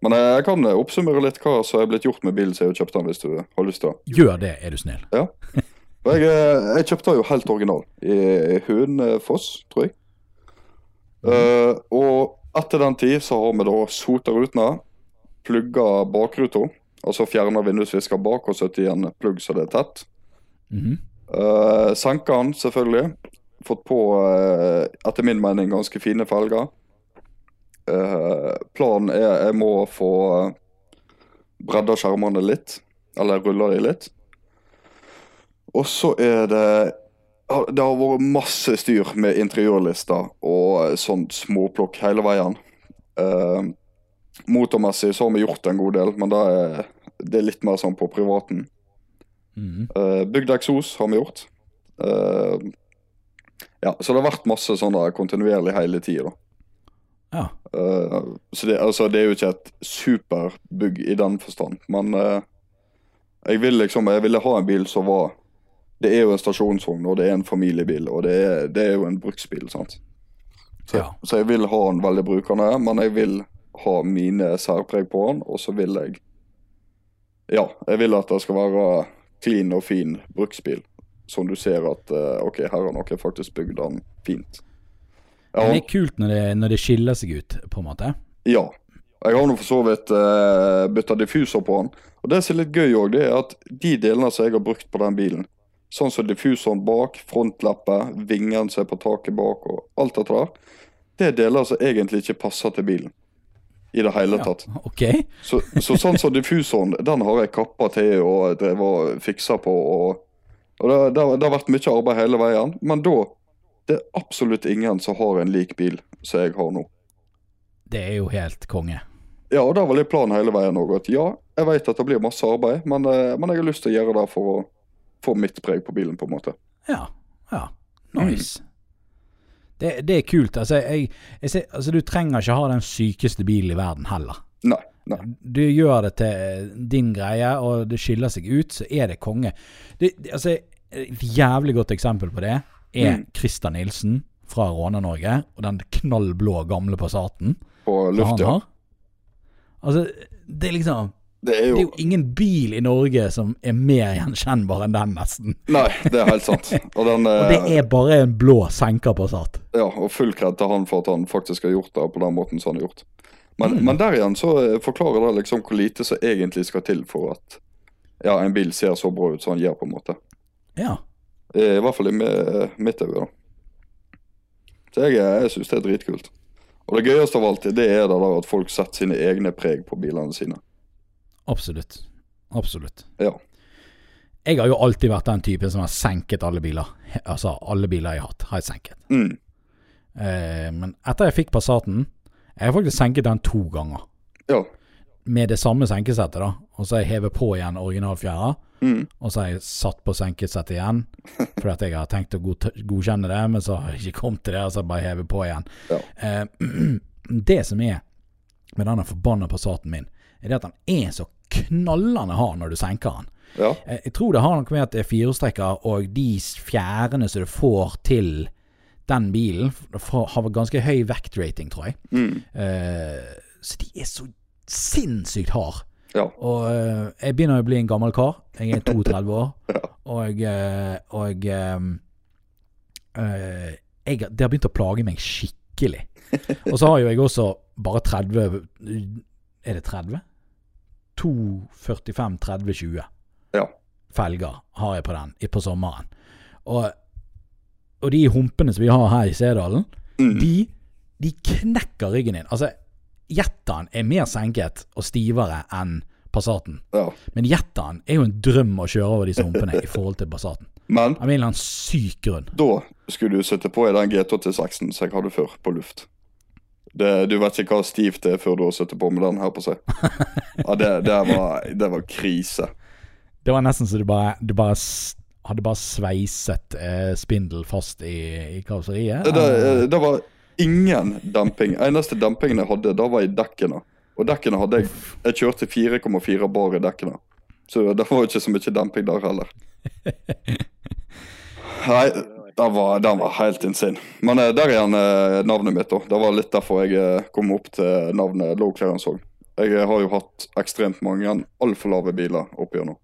Men jeg, kan oppsummere litt hva som er blitt gjort med bilen siden jeg kjøpte den, hvis du har lyst til det. Gjør det, er du snill. Ja. jeg, jeg kjøpte den jo helt original i Hønefoss, tror jeg. Eh, og etter den tid så har vi da sota rutene, plugga bakruta, altså fjerna vindusvisker bak og satt i en plugg så det er tett. Mhm. Uh, senka den, selvfølgelig. Fått på, uh, etter min mening, ganske fine felger. Uh, planen er jeg må få bredda skjermene litt, eller rulla de litt. Og så er det Det har vært masse styr med interiørlister og eh, sånt småplukk hele veien. Eh, motormessig så har vi gjort en god del, men det er, det er litt mer sånn på privaten. Mhm. Eh, bygd eksos har vi gjort. Eh, ja, så det har vært masse sånn kontinuerlig hele tida. Ja. Eh, så det, altså, det er jo ikke et superbygg i den forstand, men eh, jeg vil liksom, jeg ville ha en bil som var Det er jo en stasjonsvogn, og det er en familiebil, og det er, det er jo en bruksbil. sant? Så, Ja. så jeg vil ha den veldig brukende, men jeg vil ha mine særpreg på den, og så vil jeg Ja, jeg vil at det skal være clean og fin bruksbil. sånn du ser at eh, OK, her har noen faktisk bygd den fint. Ja, det er kult når det, når det skiller seg ut, på en måte. ja. Jeg har nå for så vidt uh, bytta diffuser på den. Og det som er litt gøy òg, det er at de delene som jeg har brukt på den bilen, sånn som diffuseren bak, frontlappet, vingene som er på taket bak og alt dette der, det er deler som egentlig ikke passer til bilen. I det hele Ja. tatt. Så, så sånn som diffusoren, den har jeg kappa til og drevet fiksa på. Og, og det, det, har- det har vært mye arbeid hele veien. Men da det er absolutt ingen som har en lik bil som jeg har nå. Det er jo helt konge. Ja, og det var litt planen hele veien òg. At ja, jeg vet at det blir masse arbeid, men, eh, men jeg har lyst til å gjøre det for å få mitt preg på bilen, på en måte. Ja. Ja. Nice. Det, det er kult. Altså, jeg, jeg ser, altså, du trenger ikke ha den sykeste bilen i verden heller. Nei. nei. Du gjør det til din greie, og det skiller seg ut, så er det konge. Det, det, altså, et jævlig godt eksempel på det er Mm. Christer Nilsen fra Råne-Norge og den knallblå gamle Passaten På luft, ja. Altså, det er liksom Det er Det er jo jo ingen bil i Norge som er mer gjenkjennbar enn den, nesten. Nei, det er helt sant. Og, den, Og det eh, er bare en blå senker på Passat. ja, og full kred til han for at han faktisk har gjort det på den måten som han har gjort. Men, Mm. men der igjen så eh, forklarer det liksom hvor lite som egentlig skal til for at ja, en bil ser så bra ut som han gjør, på en måte. Ja. I hvert fall i mitt øye, da. Så jeg, jeg syns det er dritkult. Og det gøyeste av alt, det er det der at folk setter sine egne preg på bilene sine. Absolutt. Absolutt. Ja. Jeg har jo alltid vært den typen som har senket alle biler. Altså, alle biler jeg har hatt, har jeg senket. Mm. Eh, men etter jeg fikk Passaten Jeg har faktisk senket den to ganger. Ja. Med det samme senkesettet, da. Og så har jeg hevet på igjen originalfjæra. Mm. Og så har jeg satt på senkesettet igjen. Fordi at jeg har tenkt å god godkjenne det, men så har jeg ikke kommet til det. Og så har jeg bare hevet på igjen. Ja. Eh, det som er med denne forbanna Passaten min, er det at den er så knallende hard når du senker den. Ja. Eh, Jeg tror det har noe med at det er firehjulstrekker og de fjærene som du får til den bilen, har ganske høy vektrating, tror jeg. Mm. Uh, så de er så sinnssykt harde. Ja. Og uh, jeg begynner å bli en gammel kar. Jeg er 32 år. Og, eh, og um, uh, jeg, Det har begynt å plage meg skikkelig. Og så har jo jeg også bare 30 Er det 30? 2, 45, 30, 20 Ja. felger har jeg på den i- på sommeren. Og, og de humpene som vi har her i Sedalen, Mm. de, de knekker ryggen din. Altså, Jettaen er mer senket og stivere enn Passaten. ja. Men Jettaen er jo en drøm å kjøre over disse humpene i forhold til Passaten. Men Av en eller annen syk grunn. da skulle du sette på i den G86-en som jeg hadde før, på luft. Det, du vet ikke hva stivt det er før du har sittet på med den her på seg. Ja, det, det, var, det var krise. Det var nesten så du bare, du bare hadde bare sveiset eh, spindel fast i, i karosseriet. Det, det var ingen demping. Eneste dempingen jeg hadde, da var i dekkene. Og dekkene hadde jeg Jeg kjørte 4,4 bar i dekkene. Så det var ikke så mye demping der heller. Nei, den var, den var helt insane. Men eh, der er igjen eh, navnet mitt, da. Det var litt derfor jeg eh, kom opp til navnet Low Clearance òg. Jeg eh, har jo hatt ekstremt mange altfor lave biler opp gjennom.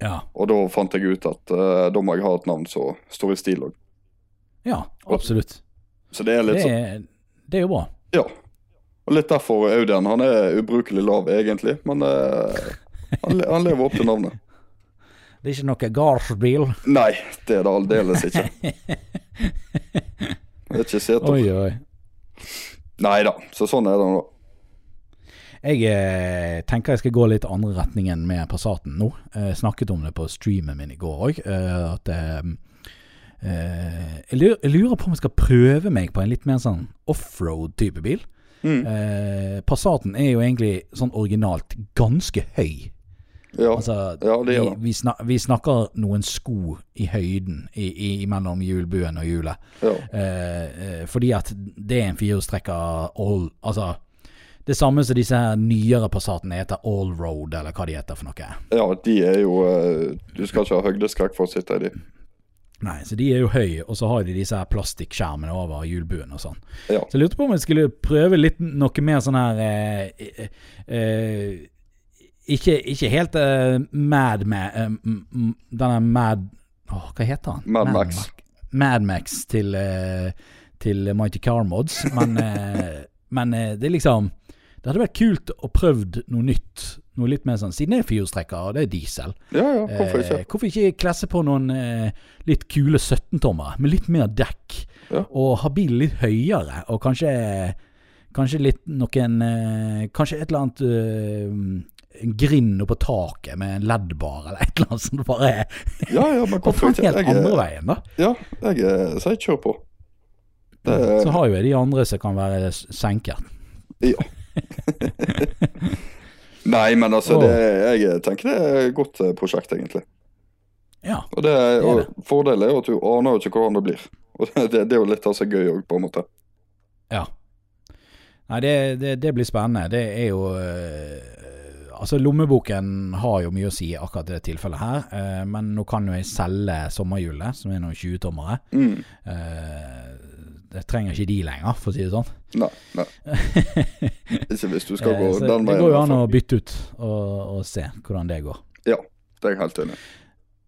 Ja, Og da fant jeg ut at eh, da må jeg ha et navn som står i stil òg. ja absolutt. Så det er litt Det, sånn er- det er jo bra. Ja. Og litt derfor Audien. Han er ubrukelig lav, egentlig, men eh, han, han lever opp til navnet. Det er ikke noe gardsbil. Nei, det er det aldeles ikke. Det er ikke seter. Oi, oi. Nei da, så sånn er det nå. Jeg eh, tenker jeg skal gå litt andre retningen med Passaten nå. Jeg snakket om det på streamen min i går òg. Eh, at eh, eh, jeg lurer på om jeg skal prøve meg på en litt mer sånn offroad-type bil. Mm. Eh, Passaten er jo egentlig sånn originalt ganske høy. Ja, Altså, ja, det vi, gjør det. vi, snak, vi snakker noen sko i høyden i, i, mellom hjulbuen og hjulet. Ja. Eh, eh, fordi at det er en firehjulstrekker all Altså det samme som disse her nyere Passatene heter allroad, eller hva de heter for noe. ja, de er jo eh, Du skal ikke ha høydeskrekk for å sitte i de. Nei, så de er jo høye, og så har de disse her plastikkskjermene over hjulbuen og sånn. Ja. Så jeg lurte på om jeg skulle prøve litt noe mer sånn her eh, eh, eh, ikke, ikke helt uh, mad med eh, m- Denne mad oh, hva heter han? Mad Max. Mad Max til, uh, til Mighty Car Mods, men, men det er liksom Det hadde vært kult å prøvd noe nytt. Noe litt mer sånn Siden det er firehjulstrekker, og det er diesel. Ja, ja, hvorfor ikke? Hvorfor ikke klesse på noen litt kule 17-tommere med litt mer dekk? Ja. Og ha bilen litt høyere, og kanskje Kanskje litt noen Kanskje et eller annet eh, en grind oppå taket med en LED-bar eller et eller annet som bare er Ja, ja, men hvorfor ikke? helt andre veien, da. ja, jeg er- sier kjør på. Det, Så har jo jeg de andre som kan være senket. ja. Nei, men altså, det, jeg tenker det er et godt eh, prosjekt, egentlig. Ja. Og, det, og Fordelen er jo at du aner jo ikke hvordan det blir. Og det, det er jo litt av seg gøy òg, på en måte. ja. Nei, det, det, det blir spennende. Det er jo eh, altså Lommeboken har jo mye å si akkurat det tilfellet her, eh, men nå kan jo jeg selge sommerhjulet, som er noen 20-tommere. Mm. Eh, jeg trenger ikke de lenger, for å si det sånn. Nei, nei. Ikke hvis du skal Eh, gå så den det går jo an å bytte ut og, og se hvordan det går. Ja, det er jeg helt enig i.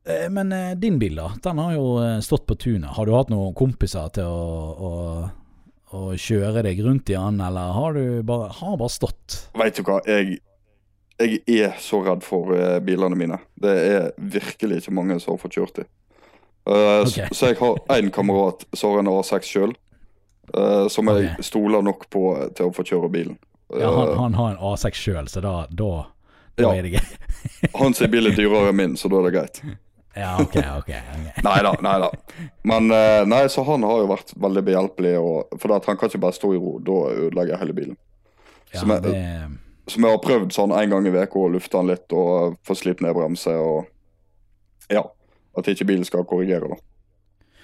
Eh, Men eh, din bil, da? Den har jo eh, stått på tunet. Har du hatt noen kompiser til å, å, å kjøre deg rundt i den, eller har du bare, har bare stått? Vet du hva, jeg, jeg er så redd for uh, bilene mine. Det er virkelig ikke mange som har fått kjørt dem. Uh, okay. så, Så jeg har én kamerat som har en A6 sjøl, som jeg stoler nok på til å få kjøre bilen. Ja, han, Eh, han har en A6 sjøl, så da, da, da Ja. er det greit. Hans bil er dyrere enn min, så da er det greit. Ja, ok, ok. Nei da, nei da. Men eh, nei, så han har jo vært veldig behjelpelig, og, for han kan ikke bare stå i ro. Da ødelegger jeg hele bilen. Ja, Som er- det, Som jeg har prøvd sånn en gang i uka, å lufte den litt og få slipt ned bremse og Ja. At ikke bilen skal korrigere, da.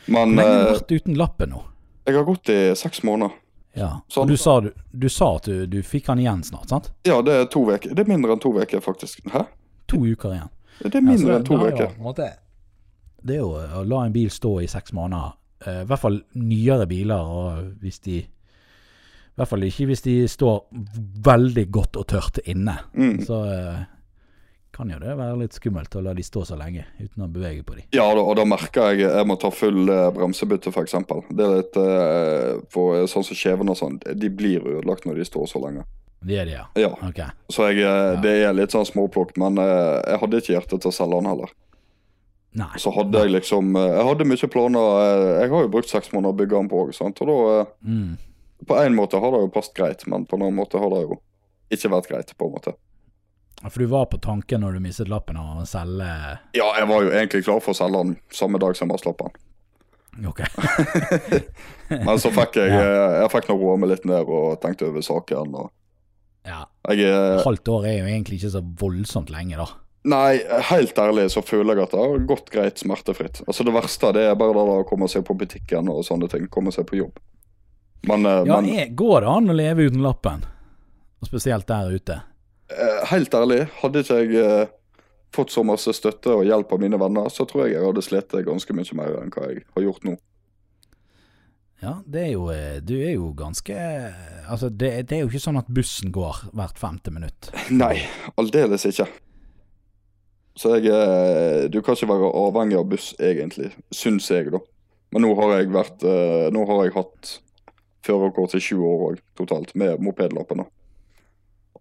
Men Hvor lenge har du eh, vært uten lappen nå? jeg har gått i seks måneder. Ja. sånn- Og du sa, du, du sa at du, du fikk han igjen snart, sant? Ja, det er to uker. Det er mindre enn to uker, faktisk. Hæ? To uker igjen. Det er Ja, mindre det- enn to det uker. på Det er jo å la en bil stå i seks måneder. eh, I hvert fall nyere biler, og hvis de I hvert fall ikke hvis de står veldig godt og tørt inne. Mm. Så eh, kan jo det være litt skummelt å la de stå så lenge uten å bevege på de. Ja, og da merker jeg jeg må ta full eh, bremsebytte, f.eks. Det er litt eh, for sånn som skjevene og sånn, de blir ødelagt når de står så lenge. Det er de, ja. Ja, Okay. så jeg, eh, det er litt sånn småplukk, men eh, jeg hadde ikke hjerte til å selge den heller. Nei. Så hadde jeg liksom eh, Jeg hadde mye planer. eh, Jeg har jo brukt seks måneder å bygge den på òg. Og da eh, Mm. På en måte har det jo passet greit, men på en annen måte har det jo ikke vært greit, på en måte. For du var på tanken når du mistet lappen å selge Ja, jeg var jo egentlig klar for å selge den samme dag som jeg slapp den. Ok. Men så fikk jeg ja. Jeg fikk nå roa meg litt ned og tenkte over saken. Og Ja. jeg eh, Halvt år er jo egentlig ikke så voldsomt lenge, da. Nei, helt ærlig så føler jeg at det har gått greit smertefritt. Altså Det verste det er bare det å komme seg på butikken og sånne ting. Komme seg på jobb. Men, eh, Ja, men jeg, Går det an å leve uten lappen? Og spesielt der ute. eh, helt ærlig, hadde ikke jeg eh, fått så masse støtte og hjelp av mine venner, så tror jeg jeg hadde slitt ganske mye mer enn hva jeg har gjort nå. Ja, det er jo Du er jo ganske Altså, det, det er jo ikke sånn at bussen går hvert femte minutt. Nei, aldeles ikke. Så jeg Du kan ikke være avhengig av buss, egentlig. Syns jeg, da. Men nå har jeg vært Nå har jeg hatt førerkort til 20 år òg, totalt, med mopedlappen.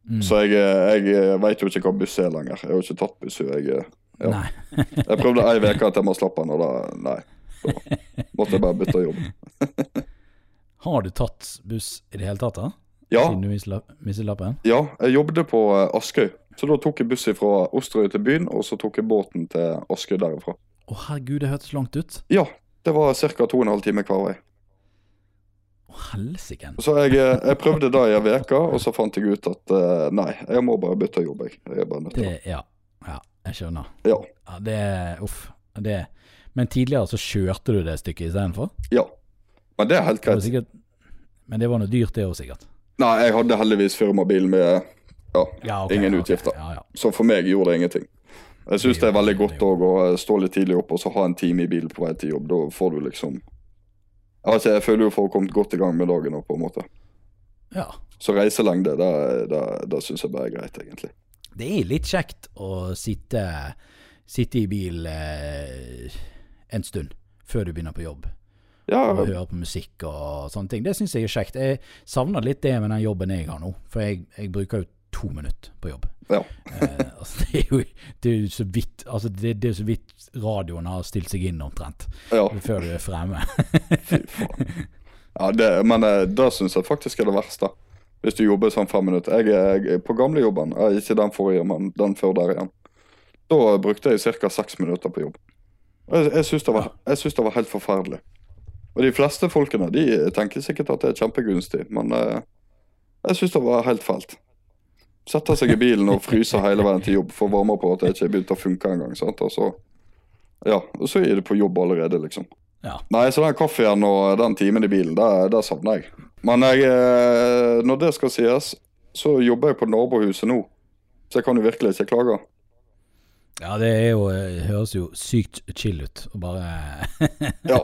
Mm. Så jeg, eh, jeg veit jo ikke hva buss er lenger. Jeg har jo ikke tatt buss. Jeg, eh, ja. Jeg prøvde ei uke etter jeg slapp den, og da Nei. Så måtte jeg bare bytte jobb. Har du tatt buss i det hele tatt, da? Ja, Siden du mistet la- mistet lappen? ja, jeg jobbet på eh, Askøy. Så da tok jeg buss fra Osterøy til byen, og så tok jeg båten til Askøy derifra. Å herregud, det hørtes langt ut. Ja, det var ca. to og en halv time hver vei. Helsike. Så jeg, eh, jeg prøvde det i ei uke, og så fant jeg ut at eh, nei, jeg må bare bytte jobb. Jeg, jeg er bare nødt til det. Ja. Ja, jeg skjønner. Ja. Ja, det Uff. Det Men tidligere så kjørte du det stykket istedenfor? ja. Men det er helt Det sikkert Men det var noe dyrt, det òg, sikkert. Nei, jeg hadde heldigvis firmabil med ja, Ja, okay, ingen utgifter. Ja. Så for meg gjorde det ingenting. Jeg syns det er veldig godt òg å eh, stå litt tidlig opp og så ha en time i bil på vei til jobb. Da får du liksom Ikke, jeg føler jo folk har kommet godt i gang med dagen nå, på en måte. ja. Så reiselengde, det, det, det syns jeg bare er greit, egentlig. Det er litt kjekt å sitte, sitte i bil eh, en stund før du begynner på jobb. Ja, Og høre på musikk og sånne ting. Det syns jeg er kjekt. Jeg savner litt det med den jobben jeg har nå. For jeg, jeg bruker jo to minutter på jobb. Ja. Eh, altså det er jo det er jo så vidt Altså det, det er så vidt radioen har stilt seg inn omtrent ja. før du er fremme. Fy faen. Ja, det, men eh, det syns jeg faktisk er det verste. Hvis du jobber sånn fem minutter. Jeg, er- jeg, på gamlejobben, ikke den forrige, men den før der igjen, da brukte jeg ca. seks minutter på jobb. Jeg, jeg syns det, det var helt forferdelig. Og de fleste folkene de tenker sikkert at det er kjempegunstig, men eh, jeg syns det var helt fælt. Sette seg i bilen og fryser hele veien til jobb for varme på at det ikke begynte å funke engang. Og så, ja, og så er det på jobb allerede, liksom. Ja. Nei, så den kaffen og den timen i bilen, det, det savner jeg. Men jeg, eh, når det skal sies, så jobber jeg på nabohuset nå. Så jeg kan jo virkelig ikke klage. Ja, det er jo, det høres jo sykt chill ut å bare Ja.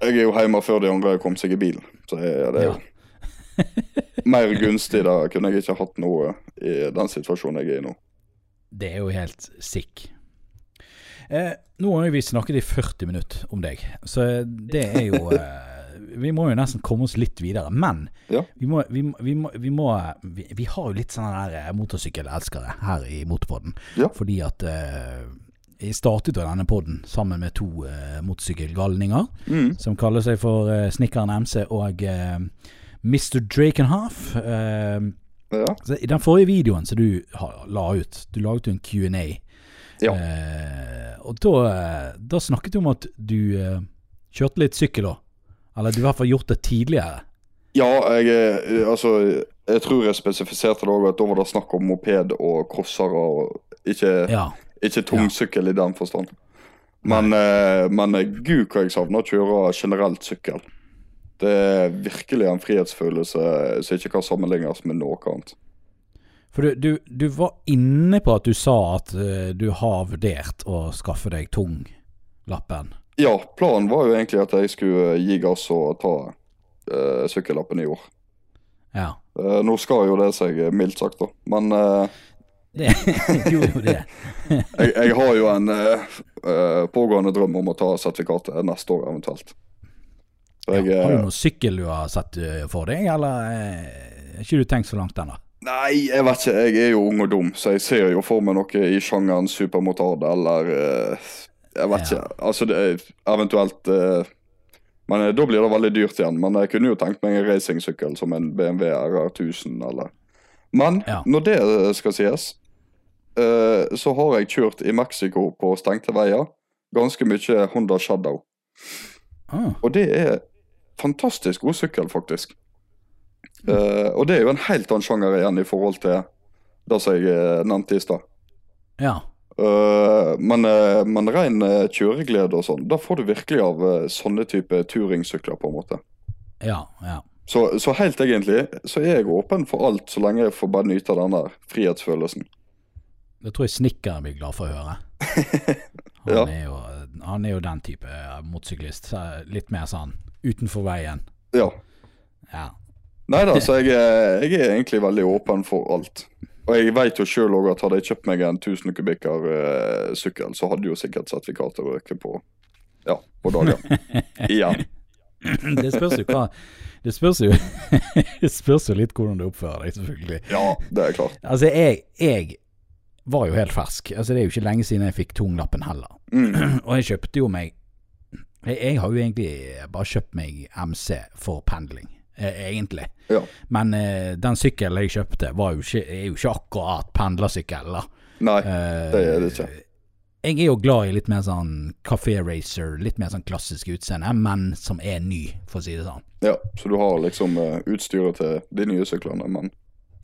Jeg er jo hjemme før de andre har kommet seg i bilen, så det er jo mer gunstig. Da kunne jeg ikke hatt noe i den situasjonen jeg er i nå. Det er jo helt sick. Eh, nå har vi snakket i 40 minutter om deg, så det er jo eh, Vi må jo nesten komme oss litt videre. Men Ja. vi, må, vi, vi, må, vi, må vi, vi har jo litt sånne der eh, motorsykkelelskere her i Motorpodden. Ja. Fordi at eh, jeg startet jo denne podden sammen med to eh, motorsykkelgalninger. Mm. som kaller seg for eh, Snikkeren MC og uh, Mr. Drakenhoff. Uh, Ja. I den forrige videoen som du la ut, du laget jo en Q&A. Ja. Eh, og da, eh, da snakket du om at du eh, kjørte litt sykkel òg. Eller du har i hvert fall gjort det tidligere. Ja, jeg, altså, jeg tror jeg spesifiserte det òg, at da var det snakk om moped og crossere, og ikke, Ja. ikke tungsykkel i den forstand. Men, eh, men gud hva jeg savner å kjøre generelt sykkel. Det er virkelig en frihetsfølelse som ikke kan sammenlignes med noe annet. For du, du, du var inne på at du sa at eh, du har vurdert å skaffe deg tunglappen. Ja, planen var jo egentlig at jeg skulle gi gass og ta uh, sykkellappen i år. Ja. Uh, nå skal jo det seg, mildt sagt, da. Men uh, Det gjorde jo det. jeg, jeg har jo en pågående drøm om å ta sertifikatet neste år, eventuelt. Så Ja, har du eh, noen sykkel du har sett eh, for deg, eller eh, har ikke du tenkt så langt ennå? Nei, jeg vet ikke. Jeg er jo ung og dum, så jeg ser jo for meg noe i sjangeren supermotard eller eh, Jeg vet Ja. ikke. Altså, det er eventuelt eh, Men eh, da blir det veldig dyrt igjen. Men jeg kunne jo tenkt meg en racingsykkel som en BMW RR1000 eller Men Ja. når det skal sies, eh, så har jeg kjørt i Mexico på stengte veier ganske mye Honda Shadow. Ah, Og det er fantastisk god sykkel, faktisk. Uh, og det er jo en helt annen sjanger igjen i forhold til det som jeg eh, nevnte i stad. ja. Uh, men, uh, men ren kjøreglede og sånn, da får du virkelig av sånne type turingsykler, på en måte. Ja, ja. Så, så helt egentlig så er jeg åpen for alt, så lenge jeg får bare nyte den der frihetsfølelsen. Det tror jeg snekkeren blir glad for å høre. Han, Ja. er, jo, han er jo den type motorsyklist. Litt mer sånn utenfor veien. Ja. Ja. Nei da, så jeg, jeg er egentlig veldig åpen for alt. Og jeg vet jo sjøl òg at hadde jeg kjøpt meg en 1000 kubikker eh, sykkel, så hadde jo sikkert sertifikatet røket på ja, på dagen. Igjen. Det spørs jo hva Det spørs jo, det spørs jo litt hvordan du oppfører deg, selvfølgelig. Ja, det er klart. Altså, jeg, jeg var jo helt fersk. Altså, det er jo ikke lenge siden jeg fikk tunglappen heller. Mm. Og jeg kjøpte jo meg jeg, jeg har jo egentlig bare kjøpt meg MC for pendling, eh, egentlig. Ja. Men eh, den sykkelen jeg kjøpte, var jo ikke, er jo ikke akkurat pendlersykkel. da. Nei, Eh, det er det ikke. Jeg er jo glad i litt mer sånn Café Racer, litt mer sånn klassisk utseende, men som er ny, for å si det sånn. Ja, Så du har liksom uh, utstyret til de nye syklene, men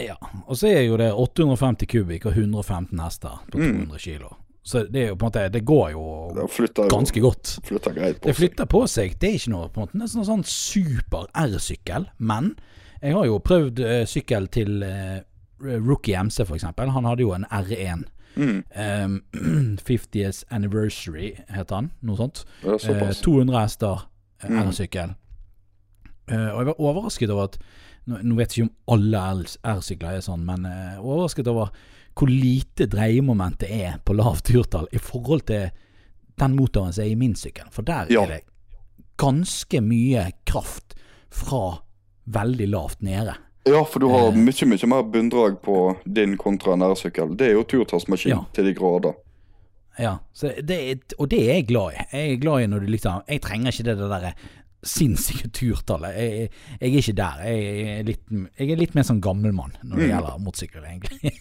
Ja, og så er jo det 850 kubikk og 115 hester på Mm. 200 kilo. Så det er jo på en måte Det går jo det flytter, ganske godt. flytter greit på Det flytter på seg. Det er ikke noe på en måte Det er sånn super R-sykkel, men jeg har jo prøvd uh, sykkel til uh, Rookie MC, eksempel. Han hadde jo en R1. Mm, Um, 50th Anniversary, heter han. Noe sånt. er Eh, såpass. 200 hester Mm. R-sykkel. Eh, og jeg var overrasket over at Nå, nå vet jeg ikke om alle R-sykler er sånn, men eh, overrasket over hvor lite dreiemoment det er på lavt turtall i forhold til den motoren som er i min sykkel. For der Ja. er det ganske mye kraft fra veldig lavt nede. Ja, for du har eh, mye mye mer bunndrag på din kontra en R-sykkel. Det er jo turtallsmaskin Ja. til de grader. Ja, så det, og det er jeg glad i. Jeg er glad i når du liksom Jeg trenger ikke det der sinnssyke turtallet. Jeg, jeg er ikke der. Jeg er litt, jeg er litt mer sånn gammelmann når det Mm. gjelder motorsykkel, egentlig.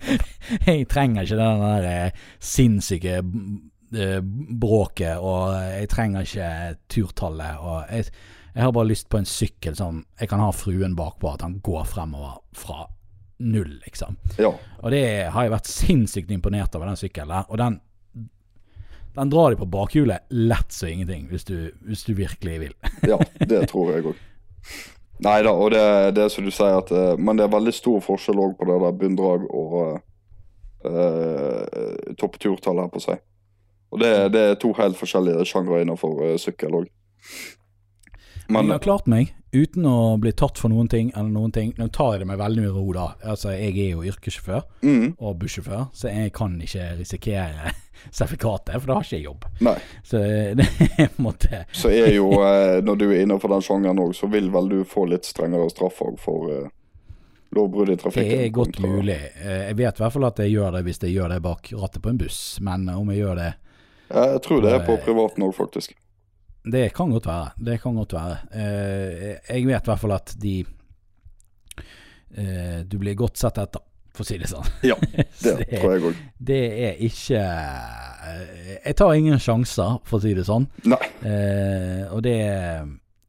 jeg trenger ikke den der eh, sinnssyke eh, bråket, og jeg trenger ikke turtallet. Og jeg, jeg har bare lyst på en sykkel som jeg kan ha fruen bakpå, at han går fremover fra null, liksom. Ja. Og det har jeg vært sinnssykt imponert over, den sykkelen der. Og den, den drar de på bakhjulet lett så ingenting, hvis du, hvis du virkelig vil. Ja, det tror jeg òg. Nei da, og det, det er som du sier at eh, Men det er veldig stor forskjell òg på det der bunndrag og, uh, eh, toppturtall her på seg. Og det, det er to helt forskjellige sjangre innenfor uh, sykkel òg. Men jeg har klart meg uten å bli tatt for noen ting eller noen ting. Nå tar jeg det med veldig mye ro, da. Altså, jeg er jo yrkessjåfør mm, og bussjåfør, så jeg kan ikke risikere sertifikatet, for da har ikke jeg jobb. Nei. Så det er på en måte Så er jo, eh, når du er innenfor den sjangeren òg, så vil vel du få litt strengere straff òg for eh, lovbrudd i Det er godt kontra- mulig. Eh, Jeg vet i hvert fall at jeg gjør det hvis jeg gjør det bak rattet på en buss, men om jeg gjør det jeg tror det er på privaten òg, faktisk. Det kan godt være. Det kan godt være. Eh, Jeg vet i hvert fall at de eh, Du blir godt sett etter, for å si det sånn. Ja, det, Det tror jeg òg. det er ikke eh, Jeg tar ingen sjanser, for å si det sånn. Nei. Eh, og det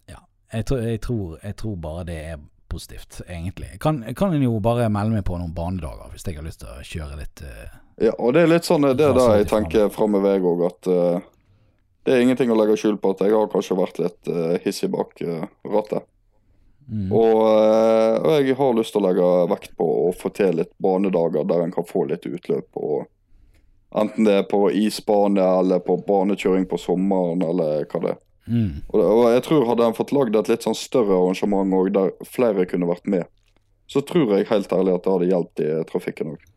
Ja. Jeg, tror- jeg, tror, jeg tror bare det er positivt, egentlig. Kan, kan en jo bare melde meg på noen banedager hvis jeg har lyst til å kjøre litt Ja, og det er litt sånn, det er det jeg tenker fram. tenker framover òg, at det er ingenting å legge skjul på at jeg har kanskje vært litt uh, hissig bak uh, rattet. mm. Og, eh, og jeg har lyst til å legge vekt på å få til litt banedager der en kan få litt utløp. og Enten det er på isbane eller på banekjøring på sommeren eller hva det er. Mm. Og, og jeg tror hadde en fått lagd et litt sånn større arrangement òg, der flere kunne vært med, så tror jeg helt ærlig at det hadde hjulpet i trafikken òg.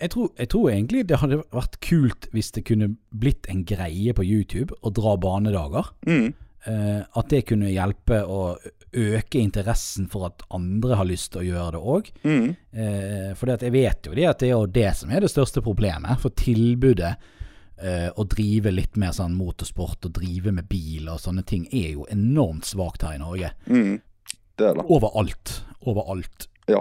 Jeg tror, jeg tror egentlig det hadde vært kult hvis det kunne blitt en greie på YouTube å dra banedager. Mm. Eh, at det kunne hjelpe å øke interessen for at andre har lyst til å gjøre det òg. Mm. Eh, for jeg vet jo det at det er jo det som er det største problemet. For tilbudet eh, å drive litt mer sånn motorsport og drive med bil og sånne ting er jo enormt svakt her i Norge. Mm. Det er det. Overalt. Overalt. Ja.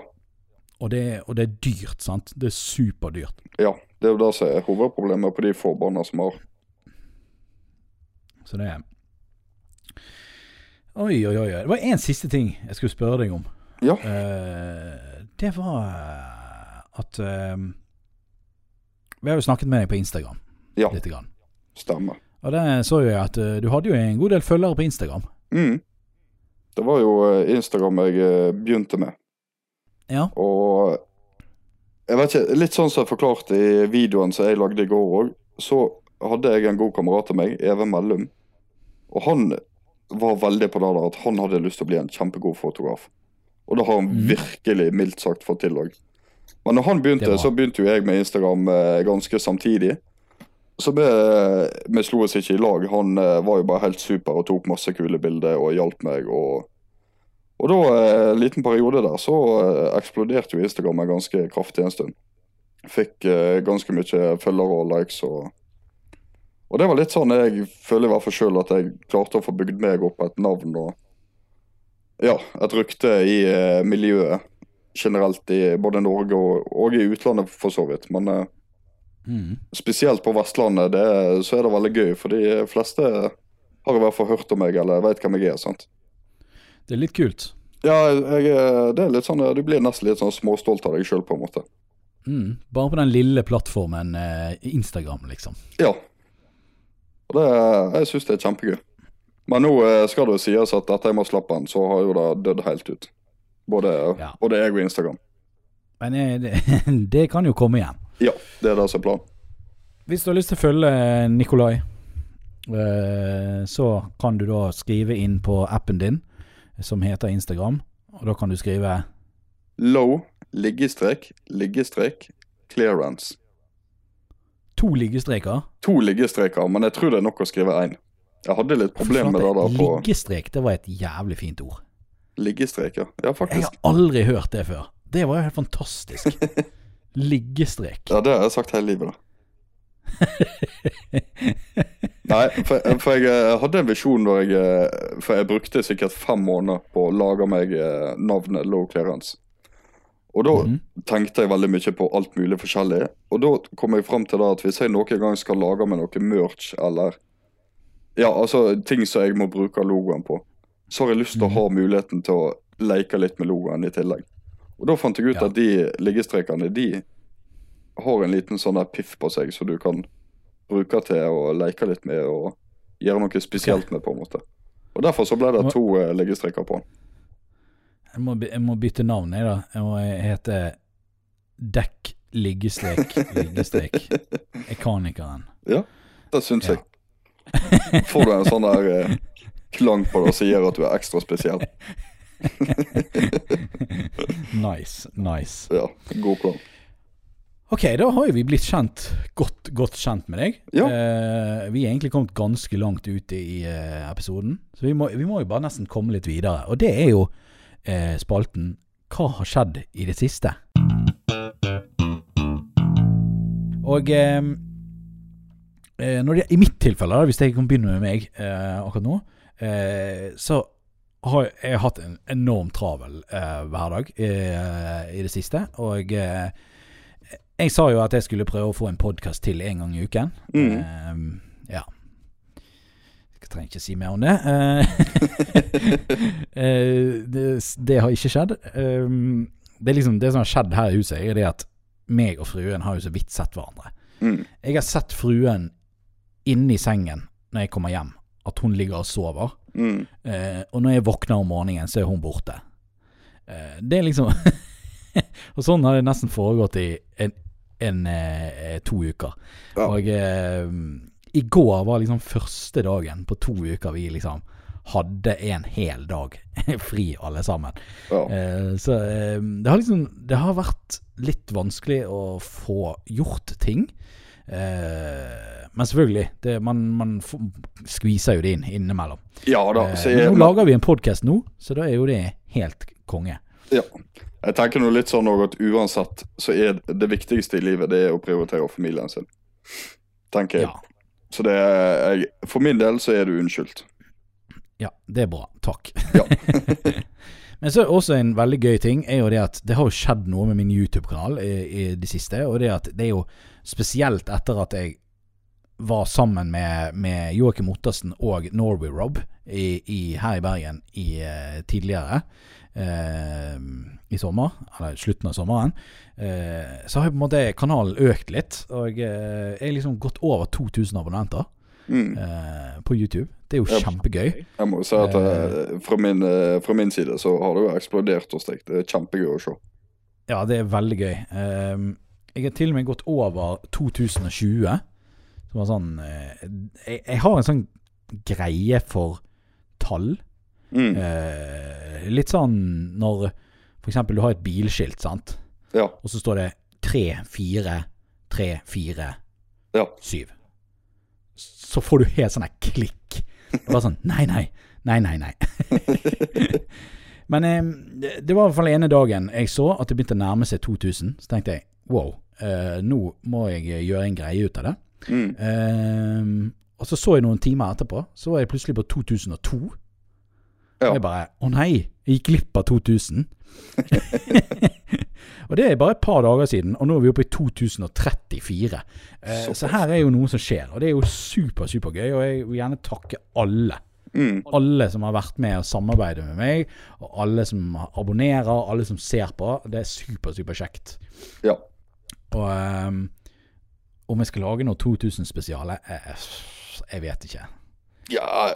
Og det, og det er dyrt, sant. Det er superdyrt. Ja, det er jo det som er hovedproblemet på de få barna som har. Så det er Oi, oi, oi. Det var én siste ting jeg skulle spørre deg om. Ja. Uh, det var eh, at uh, Vi har jo snakket med deg på Instagram Ja. lite grann. Stemmer. Og det så jeg at uh, du hadde jo en god del følgere på Instagram. Mm. Det var jo Instagram jeg begynte med. Ja. Og jeg vet ikke, litt sånn som jeg forklarte i videoen som jeg lagde i går òg, så hadde jeg en god kamerat av meg, Even Mellum. Og han var veldig på det der at han hadde lyst til å bli en kjempegod fotograf. Og det har han mm. virkelig mildt sagt fått til òg. Men når han begynte, så begynte jo jeg med Instagram eh, ganske samtidig. Så vi, vi slo oss ikke i lag. Han eh, var jo bare helt super og tok masse kule bilder og hjalp meg. Og, og da, eh, en liten periode der, så eh, eksploderte jo Instagram ganske kraftig en stund. Fikk eh, ganske mye følgere og likes og Og det var litt sånn jeg føler i hvert fall sjøl at jeg klarte å få bygd meg opp et navn og ja, et rykte i eh, miljøet generelt i både Norge og, og i utlandet for så vidt. Men eh, Mm. spesielt på Vestlandet det, så er det veldig gøy, for de fleste har i hvert fall hørt om meg eller vet hvem jeg er. sant? Det er litt kult. Ja, jeg, er- det er litt sånn, du blir nesten litt sånn småstolt av deg sjøl, på en måte. Mm. Bare på den lille plattformen eh, Instagram, liksom. Ja. Og det, jeg syns det er kjempegøy. Men nå eh, skal det jo sies at etter jeg må slappe den, så har jo det dødd helt ut. Både, Ja. både jeg og Instagram. Men eh, det, det kan jo komme igjen. Ja, det er det som er planen. Hvis du har lyst til å følge Nikolai, eh, så kan du da skrive inn på appen din, som heter Instagram. Og da kan du skrive Low, liggestrek, liggestrek, clearance. to liggestreker. To liggestreker, men jeg tror det er nok å skrive én. Jeg hadde litt problemer med det der på Liggestrek, det var et jævlig fint ord. liggestreker. Ja, Jeg faktisk. har aldri hørt det før. Det var jo helt fantastisk. Liggestrek. Ja, det har jeg sagt hele livet, da. Nei, for, for jeg eh, hadde en visjon da jeg eh, For jeg brukte sikkert fem måneder på å lage meg eh, navnet Low Clearance. Og da Mhm. tenkte jeg veldig mye på alt mulig forskjellig. Og da kom jeg fram til da at hvis jeg noen gang skal lage meg noe merch eller Ja, altså ting som jeg må bruke logoen på, så har jeg lyst til å ha muligheten til å leke litt med logoen i tillegg. Og da fant jeg ut Ja. at de liggestrekene, de har en liten sånn der piff på seg, så du kan bruke til å leke litt med og gjøre noe spesielt med, på en måte. Og Derfor så ble det to uh, liggestreker på den. Jeg må, jeg må bytte navn, jeg, da. Jeg må hete Dekk liggestrek, liggestrek. Ekanikeren. Ja, det syns Ja. jeg. Får du en sånn der eh, klang på det som gjør at du er ekstra spesiell? Nice, nice. Ja, god plan. Ok, da har jo vi blitt kjent, godt, godt kjent med deg. Ja. Eh, vi er egentlig kommet ganske langt ute i eh, episoden, så vi må, vi må jo bare nesten komme litt videre. Og det er jo eh, spalten Hva har skjedd i det siste? Og eh, eh, det, i mitt tilfelle, da, hvis jeg kan begynne med meg eh, akkurat nå, eh, så har jeg hatt en enormt travel hverdag i det siste. Og eh, jeg sa jo at jeg skulle prøve å få en podkast til en gang i uken. Mm. Uh, ja. Jeg trenger ikke si mer om det. Eh, eh, det. Det har ikke skjedd. Eh, det, liksom, det som har skjedd her i huset, er det at meg og fruen har jo så vidt sett hverandre. Mm. Jeg har sett fruen inni sengen når jeg kommer hjem, at hun ligger og sover. Mm. Eh, og når jeg våkner om morgenen, så er hun borte. Det er liksom Og sånn har det nesten foregått i en, en eh, to uker. Ja. Og eh, i går var liksom første dagen på to uker vi liksom hadde en hel dag fri, alle sammen. Ja. Eh, så eh, det har liksom Det har vært litt vanskelig å få gjort ting. Eh, men selvfølgelig, det, man, man skviser jo det inn innimellom. ja da. Eh, jeg, nå lager vi en podkast nå, så da er jo det helt konge. Ja. jeg tenker nå litt sånn at uansett så er det viktigste i livet det er å prioritere familien sin. Tenker jeg. Ja, Så det er jeg, For min del så er du unnskyldt. ja det er bra. Takk. Ja. Men så er også en veldig gøy ting er jo det at det har jo skjedd noe med min YouTube-kanal i, i det siste. Og det at det er jo spesielt etter at jeg var sammen med, med Joakim Ottersen og Norway Rob i, i, her i Bergen i, eh, tidligere eh, i sommer, eller slutten av sommeren, eh, så har på en måte kanalen økt litt. Og eh, jeg har liksom gått over 2000 abonnenter Mm. eh, på YouTube. Det er jo jeg, kjempegøy. Jeg må jo si at eh, fra, min, fra min side så har det jo eksplodert hos deg. Det er kjempegøy å se. Ja, det er veldig gøy. Jeg har til og med gått over 2020. Som var sånn eh, jeg, jeg har en sånn greie for tall. Mm. Eh, litt sånn når f.eks. du har et bilskilt, sant. Ja. Og så står det 3, 4, 3, 4, Ja. 7. Så får du helt sånn her klikk. Det var sånn Nei, nei. Nei, nei, nei. Men eh, det, det var i hvert fall ene dagen jeg så at det begynte å nærme seg 2000. Så tenkte jeg wow, eh, nå må jeg gjøre en greie ut av det. Mm. Eh, og så så jeg noen timer etterpå, så var jeg plutselig på 2002. Ja. Og jeg bare Å nei, jeg gikk glipp av 2000. og det er bare et par dager siden, og nå er vi oppe i 2034. Eh, så, så her er jo noe som skjer, og det er jo super, supergøy. Og jeg vil gjerne takke alle. Mm. Alle som har vært med og samarbeidet med meg, og alle som abonnerer, alle som ser på. Det er super, super kjekt. Ja. Og ehm, om jeg skal lage noe 2000-spesiale jeg, Jeg vet ikke. Ja,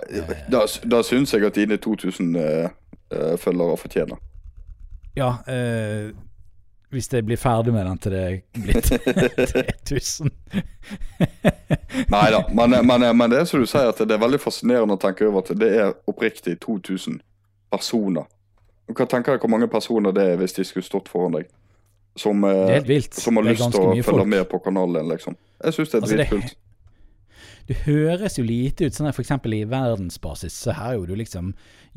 da, da syns jeg at dine 2000 uh, eh, følgere fortjener. Ja, uh, hvis jeg blir ferdig med den til det blitt 3000 Nei da, men, men, men det er som du sier, at det er veldig fascinerende å tenke over at det er oppriktig 2000 personer. Du kan tenke deg hvor mange personer det er hvis de skulle stått foran deg. Som, eh, er som har lyst til å følge folk. med på kanalen liksom. Jeg syns det er Altså, dritkult. Det høres jo lite ut, sånn eksempel i verdensbasis så her er jo du liksom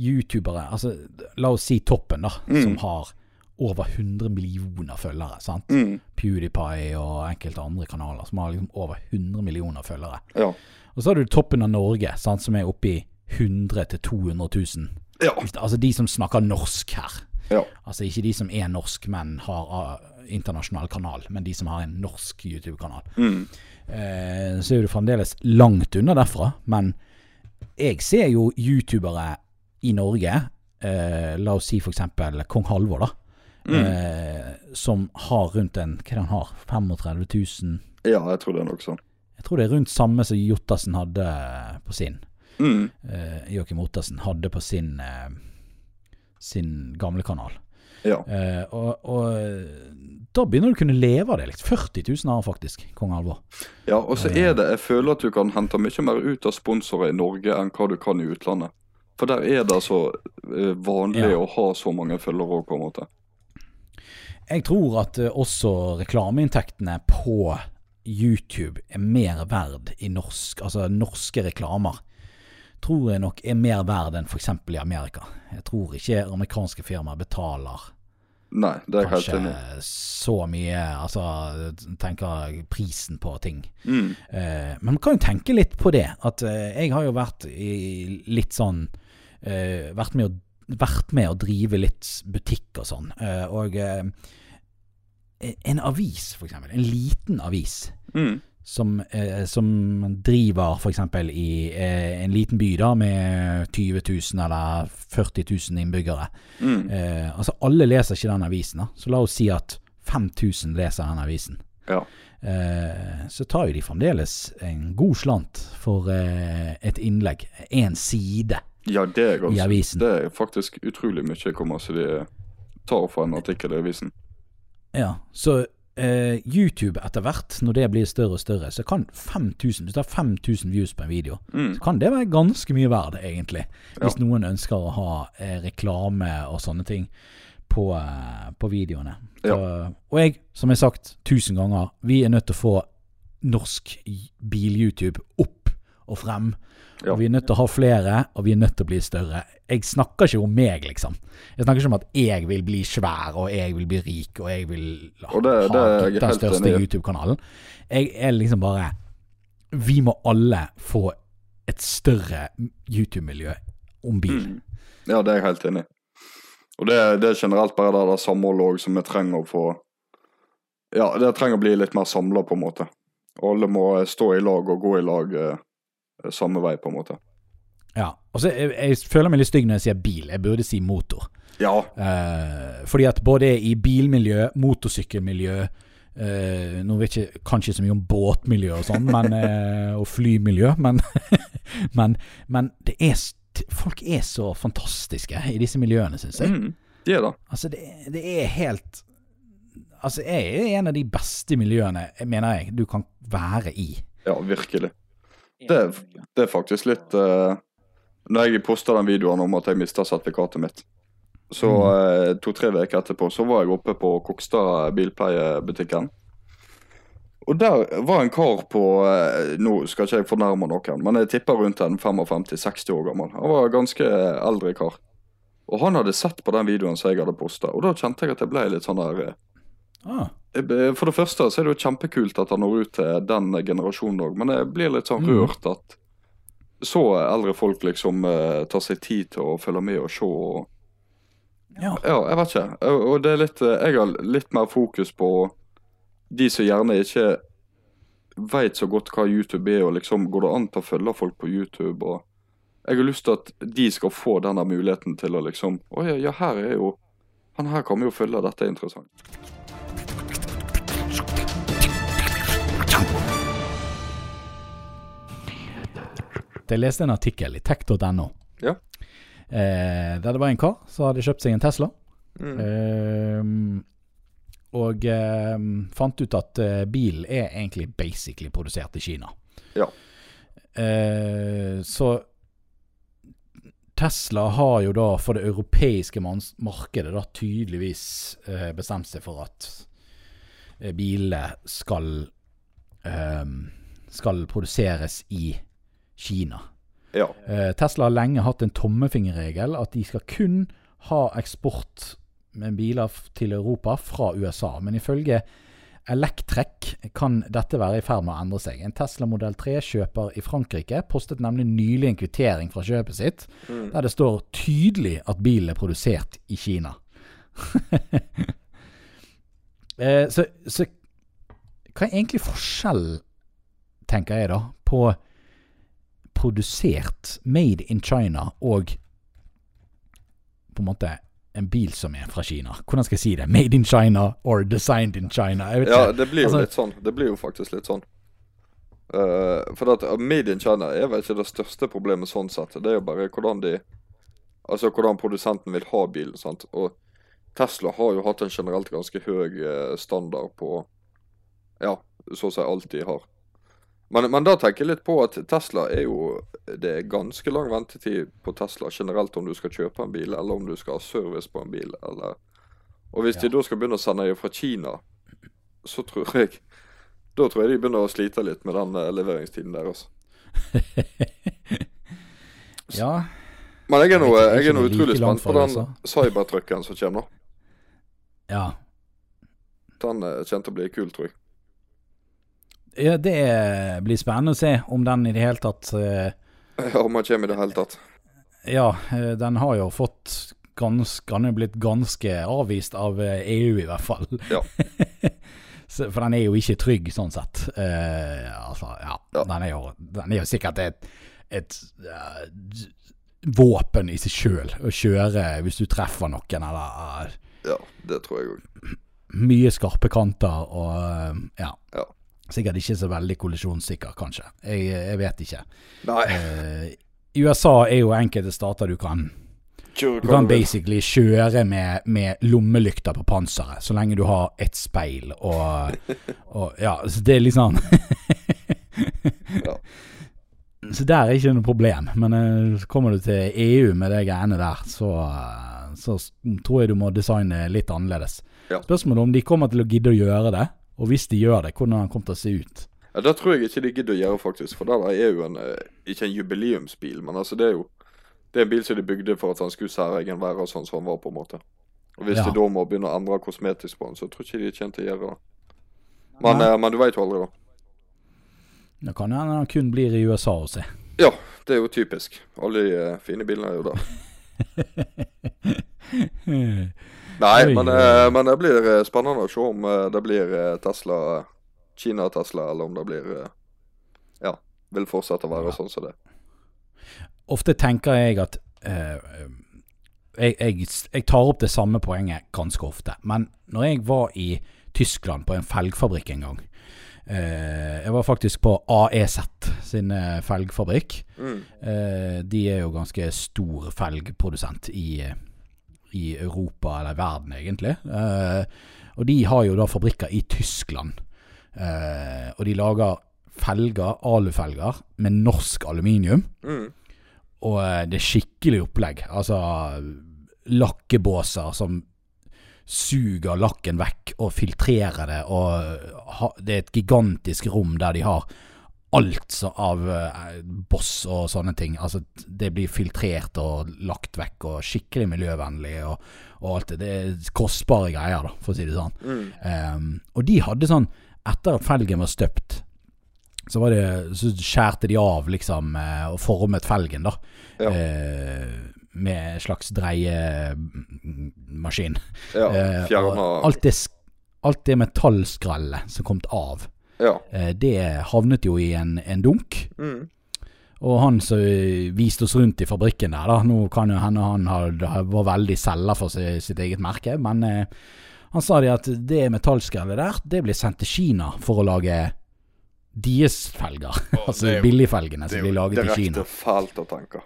youtubere Altså, la oss si toppen, da, Mm. som har over 100 millioner følgere. sant? Mm, PewDiePie og enkelte andre kanaler som har liksom over 100 millioner følgere. ja. Og så har du toppen av Norge, sant, som er oppe i 100 000-200 000. Ja. Altså de som snakker norsk her. Ja. Altså ikke de som er norsk, men har internasjonal kanal, men de som har en norsk YouTube-kanal. Mm, Eh, så er du fremdeles langt unna derfra, men jeg ser jo youtubere i Norge, eh, la oss si eksempel Kong Halvor, da, mm. eh, som har rundt en Hva er det han har? 35 000? ja, jeg tror det er nok sånn. Jeg tror det er rundt samme som Jottersen hadde på sin. Mm, Eh, Joakim Ottersen hadde på sin eh, sin gamle kanal. Ja. Eh, og, og da begynner du å kunne leve av det. Liksom. 40 000 har han faktisk, kong Halvor. ja, og så er det Jeg føler at du kan hente mye mer ut av sponsorer i Norge enn hva du kan i utlandet. For der er det så eh, vanlig Ja. å ha så mange følgere òg, på en måte. Jeg tror at eh, også reklameinntektene på YouTube er mer verd i norsk, altså norske reklamer. Tror jeg nok er mer verd enn f.eks. i Amerika. Jeg tror ikke amerikanske firmaer betaler Nei, det er helt kanskje enig så mye Altså, tenker prisen på ting. Mm. Eh, men man kan jo tenke litt på det. At eh, jeg har jo vært i litt sånn eh, vært, med å, vært med å drive litt butikk og sånn. Eh, og eh, en avis, for eksempel. En liten avis. Mm. Som, eh, som driver f.eks. i eh, en liten by da med 20 000 eller 40 000 innbyggere. Mm. Eh, altså Alle leser ikke den avisen, da. så la oss si at 5000 leser den avisen. Ja. Eh, så tar jo de fremdeles en god slant for eh, et innlegg. Én side ja, det er, i avisen. det er faktisk utrolig mye hvor masse de tar for en artikkel i avisen. Ja, så eh, YouTube etter hvert, når det blir større og større, så kan 5000 Hvis du har 5000 views på en video, Mm. så kan det være ganske mye verd, egentlig. Hvis Ja. noen ønsker å ha eh, reklame og sånne ting på, eh, på videoene. Ja. Og jeg, som jeg har sagt tusen ganger, vi er nødt til å få norsk bil-YouTube opp og frem. Ja. Og vi er nødt til å ha flere, og vi er nødt til å bli større. Jeg snakker ikke om meg, liksom. Jeg snakker ikke om at jeg vil bli svær, og jeg vil bli rik, og jeg vil ha, Og det- det ha den største. YouTube-kanalen. Jeg er liksom bare Vi må alle få et større YouTube-miljø om bil. Mm. Ja, det er jeg helt enig i. Og det, det er generelt bare det det samholdet òg som vi trenger å få Ja, det trenger å bli litt mer samla, på en måte. Alle må stå i lag og gå i lag eh, samme vei, på en måte. Ja. Og så jeg, jeg føler meg litt stygg når jeg sier bil. Jeg burde si motor. Ja. Eh, fordi at både i bilmiljø, motorsykkelmiljø eh, Nå vet jeg ikke, kanskje så mye om båtmiljø og sånn, men, eh, og flymiljø, men, men, men det er, folk er så fantastiske i disse miljøene, syns jeg. Mm. De er da. Altså, det, det er helt Altså, jeg er en av de beste miljøene, mener jeg, du kan være i. Ja, virkelig. Det, det er faktisk litt uh, Når jeg posta den videoen om at jeg mista sertifikatet mitt, så uh, to-tre uker etterpå så var jeg oppe på Kokstad bilpleiebutikken. Og der var en kar på uh, Nå skal ikke jeg fornærme noen, men jeg tipper rundt en 55-60 år gammel. Han var en ganske eldre kar. Og han hadde sett på den videoen som jeg hadde posta, og da kjente jeg at jeg ble litt sånn der Ah, For det første så er det jo kjempekult at han når ut til den generasjonen òg, men jeg blir litt sånn Mm. rørt at så eldre folk liksom uh, tar seg tid til å følge med og se. Og, ja. ja, jeg vet ikke. Og og det er litt, eh, jeg har litt mer fokus på de som gjerne ikke veit så godt hva YouTube er, og liksom går det an til å følge folk på YouTube. og Jeg har lyst til at de skal få denne muligheten til å liksom Å ja, ja, her er jo Han her kan vi jo følge, dette er interessant. Jeg leste en artikkel i tech.no. Ja. Eh, der det var en kar som hadde kjøpt seg en Tesla. Mm. Eh, og eh, fant ut at eh, bilen er egentlig basically produsert i Kina. Ja. Eh, så Tesla har jo da for det europeiske markedet da tydeligvis eh, bestemt seg for at bilene skal skal produseres i Kina. Ja. Eh, Tesla har lenge hatt en tommefingerregel at de skal kun ha eksport med biler til Europa fra USA. Men ifølge Electrek kan dette være i ferd med å endre seg. En Tesla modell 3-kjøper i Frankrike postet nemlig nylig en kvittering fra kjøpet sitt, der det står tydelig at bilen er produsert i Kina. eh, så, så hva er egentlig forskjellen, tenker jeg da, på produsert, made in China, og på en måte en bil som er fra Kina. Hvordan skal jeg si det? Made in China or designed in China? Ja, ikke. det blir jo Altså- litt sånn. Det blir jo faktisk litt sånn. Uh, for at uh, Made in China er vel ikke det største problemet sånn sett. Det er jo bare hvordan de Altså hvordan produsenten vil ha bilen. sant? Og Tesla har jo hatt en generelt ganske høy eh, standard på Ja, så å si alt de har. Men, men da tenker jeg litt på at Tesla er jo Det er ganske lang ventetid på Tesla generelt om du skal kjøpe en bil, eller om du skal ha service på en bil, eller Og hvis Ja. de da skal begynne å sende dem fra Kina, så tror jeg Da tror jeg de begynner å slite litt med den leveringstiden leveringstiden deres. Ja, Men jeg er nå, Jeg er nå like utrolig langt spent på den cybertrucken som kommer. ja. Den eh, kommer til å bli kul, tror jeg. Ja, det blir spennende å se om den i det hele tatt eh, Ja, Om han kommer i det hele tatt. Ja, eh, den har jo fått ganske Han er blitt ganske avvist av eh, EU, i hvert fall. Ja. For den er jo ikke trygg, sånn sett. Eh, altså, ja. Ja. Den, er jo, den er jo sikkert et, et uh, våpen i seg sjøl å kjøre hvis du treffer noen, eller Ja, det tror jeg òg. mye skarpe kanter og ja. Ja. Sikkert ikke så veldig kollisjonssikker, kanskje. Jeg, jeg vet ikke. Nei, Eh, USA er jo enkelte stater du kan Du kan basically kjøre med, med lommelykter på panseret, så lenge du har et speil og, og Ja, så det er liksom Ja. Så der er ikke noe problem. Men eh, kommer du til EU med de greiene der, så, eh, så tror jeg du må designe litt annerledes. Ja. Spørsmålet om de kommer til å gidde å gjøre det, og hvis de gjør det, hvordan den kommer til å se ut. Ja, Det tror jeg ikke de gidder å gjøre, faktisk. For det er jo en, eh, ikke en jubileumsbil, men altså det er jo Det er en bil som de bygde for at han skulle særegen være sånn som han var, på en måte. Og Hvis Ja. de da må begynne å endre kosmetisk på den, så tror jeg ikke de kommer til å gjøre det. Men, eh, men du veit jo aldri, da. Det kan hende han kun blir i USA og se. Ja, det er jo typisk. Alle de eh, fine bilene er jo der. Nei, Oi, men, eh, men det blir eh, spennende å se om eh, det blir Tesla, Kina-Tesla, eller om det blir Ja, vil fortsette å være Ja. sånn som det. Ofte tenker jeg at uh, jeg, jeg, jeg tar opp det samme poenget ganske ofte. Men når jeg var i Tyskland på en felgfabrikk en gang eh, Jeg var faktisk på AEZ sin felgfabrikk. Mm. Eh, de er jo ganske stor felgprodusent i, i Europa, eller verden egentlig. Eh, og de har jo da fabrikker i Tyskland. Eh, og de lager felger, alufelger, med norsk aluminium. Mm. Og eh, det er skikkelig opplegg. Altså lakkebåser som suger lakken vekk og filtrerer det. Og det er et gigantisk rom der de har alt så, av eh, boss og sånne ting. Altså Det blir filtrert og lagt vekk og skikkelig miljøvennlig og, og alt det. Det er kostbare greier, da, for å si det sånn. Mm. Um, og de hadde sånn Etter at felgen var støpt, så, var det, så skjærte de av liksom eh, og formet felgen, da. Ja. Uh, med en slags dreiemaskin. Ja, Eh, fjerna alt alt det metallskrellet som kom av, Ja. eh, det havnet jo i en, en dunk. Mm. Og han som viste oss rundt i fabrikken der, da Nå kan jo hende han var veldig selger for sitt, eget merke, men eh, han sa det at det metallskrellet der, det blir sendt til Kina for å lage deres felger. altså er jo- billigfelgene som er blir laget i Kina. direkte fælt å tenke.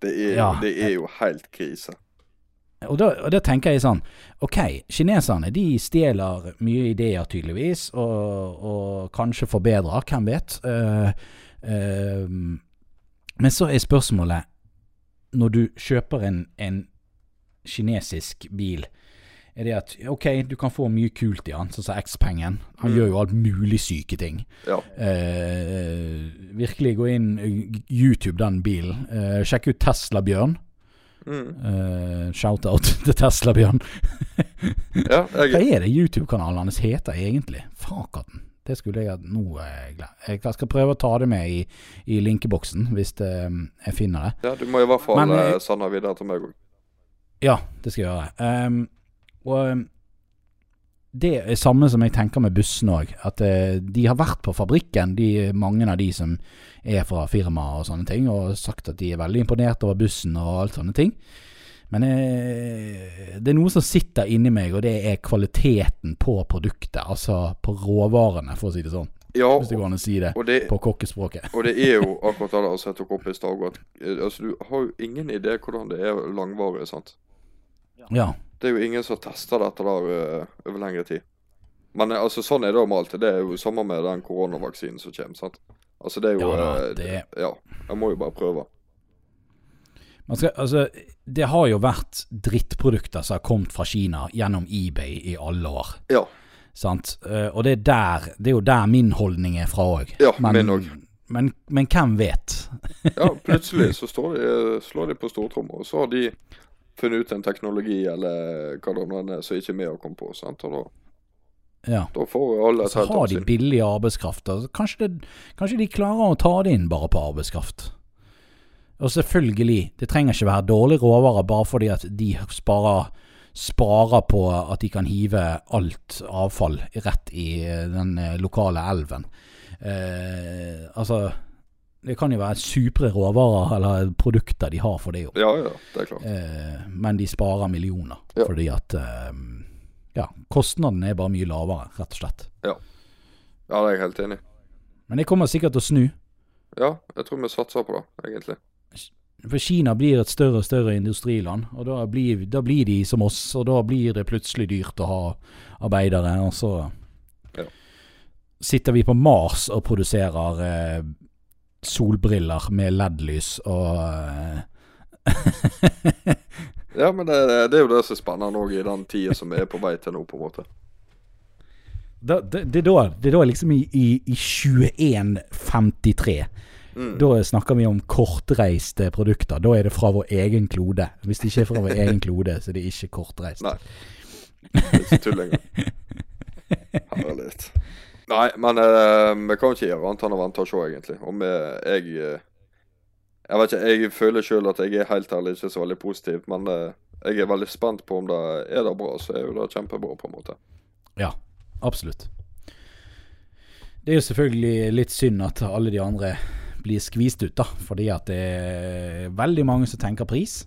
Det er, Ja. jo, det er jo helt krise. Og da, og da tenker jeg sånn Ok, kineserne de stjeler mye ideer tydeligvis, og, og kanskje forbedrer, hvem vet. Uh, uh, men så er spørsmålet Når du kjøper en, en kinesisk bil, er det at ok, du kan få mye kult i han, sånn som X-pengen. Han Mm. gjør jo alt mulig syke ting. Ja. Uh, virkelig gå inn YouTube den bilen. Sjekk ut Tesla-Bjørn. Mm. Uh, Shout-out til Tesla-Bjørn. ja Hva er det YouTube-kanalen hans heter egentlig? Fakaten. Det skulle jeg nå eh, glem- Jeg skal prøve å ta det med i, i linkeboksen, hvis det, jeg finner det. ja, du må i hvert fall Men, eh, eh, sende videre til meg òg. Ja, det skal jeg gjøre. Um, og det er samme som jeg tenker med bussene òg. At eh, de har vært på fabrikken, de, mange av de som er fra firmaet og sånne ting, og sagt at de er veldig imponert over bussen og alt sånne ting. Men eh, det er noe som sitter inni meg, og det er kvaliteten på produktet. Altså på råvarene, for å si det sånn. Ja, Hvis det går an å si det og det, på kokkespråket. og det er jo akkurat det jeg tok opp i stad. eh, Altså, du har jo ingen idé hvordan det er langvarig. sant? Ja. Det er jo ingen som tester dette der øh, over lengre tid. Men øh, altså, sånn er det med alt. Det er jo samme med den koronavaksinen som kommer. sant? Altså, det er jo Ja da, øh, det- Ja, jeg må jo bare prøve. Man skal, altså, det har jo vært drittprodukter som har kommet fra Kina gjennom eBay i alle år. Ja. Sant? Eh, og det er, der, det er jo der min holdning er fra òg. Ja, min òg. Men, men hvem vet? Ja, plutselig så står de, slår de på stortromma, og så har de funnet ut en teknologi eller hva det nå er som ikke vi har kommet på. sant? Og da, Ja. da får alle Så har de billig arbeidskraft. Altså, kanskje, det, kanskje de klarer å ta det inn bare på arbeidskraft. Og selvfølgelig, det trenger ikke være dårlige råvarer bare fordi at de sparer, sparer på at de kan hive alt avfall rett i den eh, lokale elven. Eh, altså Det kan jo være supre råvarer eller produkter de har for det, jo. Ja, ja, det er klart. Eh, men de sparer millioner Ja. fordi at eh, Ja, kostnaden er bare mye lavere, rett og slett. Ja, det er jeg helt enig i. Men det kommer sikkert til å snu. Ja, jeg tror vi satser på det, egentlig. For Kina blir et større og større industriland, og da blir, da blir de som oss. Og da blir det plutselig dyrt å ha arbeidere, og så Ja. sitter vi på Mars og produserer eh, solbriller med LED-lys og eh, Ja, men det, det er jo det som er spennende òg i den tida som vi er på vei til nå, på en måte. da, det, det, er da, det er da liksom i, i, i 2153 Mm. Da snakker vi om kortreiste produkter. Da er det fra vår egen klode. Hvis det ikke er fra vår egen klode, så er det ikke kortreist. Nei. Det er ikke tull engang. Herlighet. Nei, men uh, vi kan jo ikke gjøre annet enn å vente og se, egentlig. Om jeg eh, Jeg vet ikke, jeg føler sjøl at jeg er helt ærlig ikke så veldig positiv, men uh, jeg er veldig spent på om det er det bra, så er jo det kjempebra, på en måte. Ja, absolutt. Det er jo selvfølgelig litt synd at alle de andre blir skvist ut, da. Fordi at det er veldig mange som tenker pris.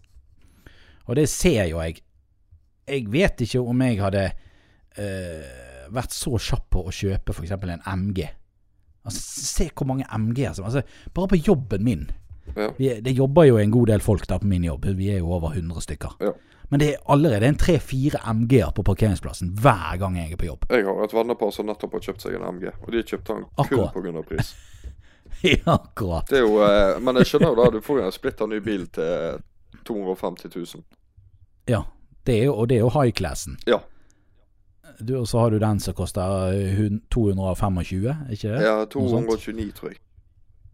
Og det ser jo jeg. Jeg vet ikke om jeg hadde eh, vært så kjapp på å kjøpe f.eks. en MG. Altså, se hvor mange MG-er som altså, Bare på jobben min. Ja. Vi, det jobber jo en god del folk der på min jobb. Vi er jo over 100 stykker. Ja. Men det er allerede en tre-fire MG-er på parkeringsplassen hver gang jeg er på jobb. Jeg har et vennepar som nettopp har kjøpt seg en MG, og de kjøpte kun Akkurat. pga. pris. Ja, akkurat. Det jo, eh, Men jeg skjønner jo da, du får jo en splitter ny bil til 250 000. Ja. Det jo, og det er jo high-classen. Ja. Du, og så har du den som koster eh, 225, ikke det? Ja, 229, tror jeg.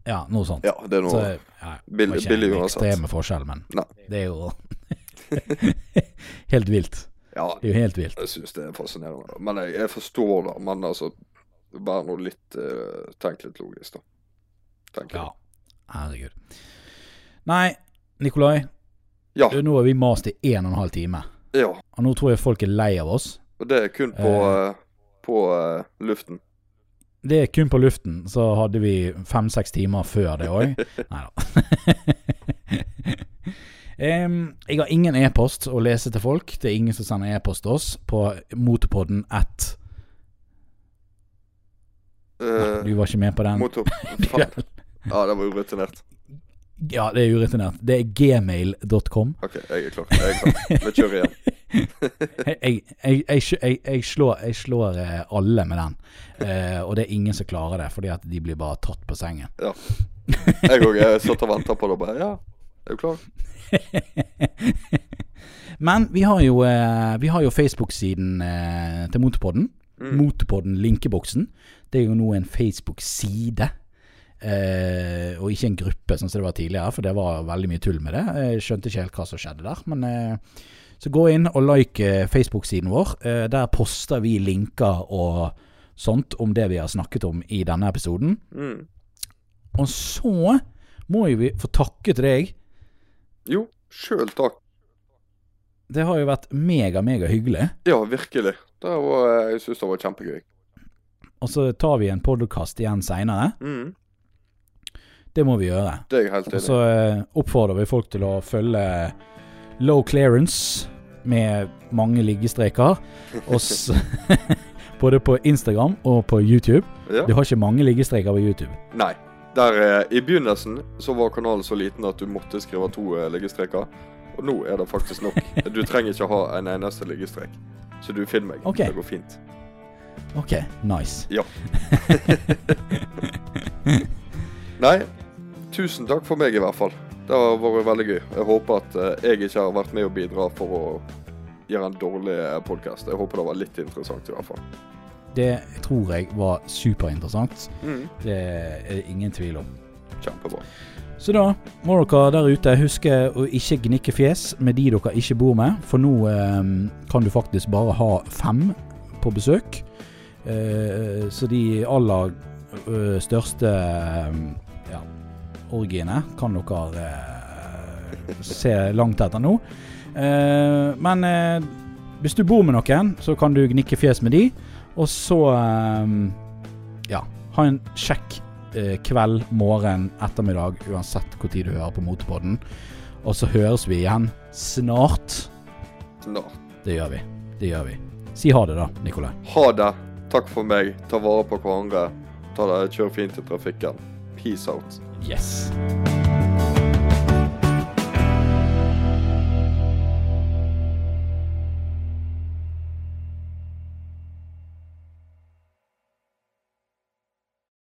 Ja, noe sånt. Ja, det er Så, ja, billig, billig uansett. en ekstreme forskjell, men Nei. det er jo helt vilt. Ja, Det er jo helt vilt. jeg syns det er fascinerende. Men jeg, jeg forstår det. Men altså, vær nå litt uh, Tenk litt logisk, da. Tenk Ja, herregud. Nei, Nikolai. Ja. Nå har vi mast i en og en halv time. ja. Og nå tror jeg folk er lei av oss. Og det er kun på, Eh. eh, på eh, luften. Det er kun på luften, så hadde vi fem-seks timer før det òg. Nei da. Um, jeg har ingen e-post å lese til folk. Det er ingen som sender e-post til oss på motopodden at uh, Du var ikke med på den? motor... Faen. Ja, det var urutinert. Ja, det er urutinert. Det er gmail.com. OK, jeg er klar. Jeg er klar. Vi kjører igjen. Jeg, jeg, jeg, jeg, slår, jeg slår eh, alle med den. Eh, og det er ingen som klarer det, fordi at de blir bare tatt på sengen. Ja. Jeg òg satt og venta på det og bare Ja, er du klar? Men vi har jo, eh, jo Facebook-siden eh, til Motorpodden. Mm. Motorpodden Linkeboksen. Det er jo nå en Facebook-side. Eh, og ikke en gruppe, sånn som det var tidligere, for det var veldig mye tull med det. Jeg skjønte ikke helt hva som skjedde der. Men eh, så gå inn og like eh, Facebook-siden vår. Eh, der poster vi linker og sånt om det vi har snakket om i denne episoden. Mm. Og så må jo vi få takke til deg. Jo, sjøl takk. Det har jo vært mega, mega hyggelig. Ja, virkelig. Det var, eh, jeg syns det var kjempegøy. Og så tar vi en podkast igjen seinere. Mm. Det må vi gjøre. Det er jeg helt enig Og så eh, oppfordrer vi folk til å følge Low Clearance med mange liggestreker. Både på Instagram og på YouTube. Ja. Du har ikke mange liggestreker på YouTube. Nei. Der, eh, I begynnelsen så var kanalen så liten at du måtte skrive to liggestreker. Og nå er det faktisk nok. Du trenger ikke ha en eneste liggestrek. Så du finner meg. Okay. Det går fint. OK, nice. Ja. Nei, tusen takk for meg i hvert fall. Det har vært veldig gøy. Jeg håper at eh, jeg ikke har vært med å bidra for å gjøre en dårlig podkast. Jeg håper det var litt interessant i hvert fall. Det tror jeg var superinteressant. Mm. Det er det ingen tvil om. Kjempebra. Så da må dere der ute huske å ikke gnikke fjes med de dere ikke bor med, for nå eh, kan du faktisk bare ha fem på besøk. Eh, så de aller ø, største eh, ja, orgiene kan dere eh, se langt etter nå. Eh, men eh, hvis du bor med noen, så kan du gnikke fjes med de, og så eh, ja, ha en kjekk eh, kveld, morgen, ettermiddag, uansett hvor tid du hører på Motepodden. Og så høres vi igjen snart. Snart. Det gjør vi. Det gjør vi. Si ha det, da, Nikolai. Ha det. Takk for meg. Ta vare på hverandre. Ta det, Kjør fint i trafikken. Peace out. Yes.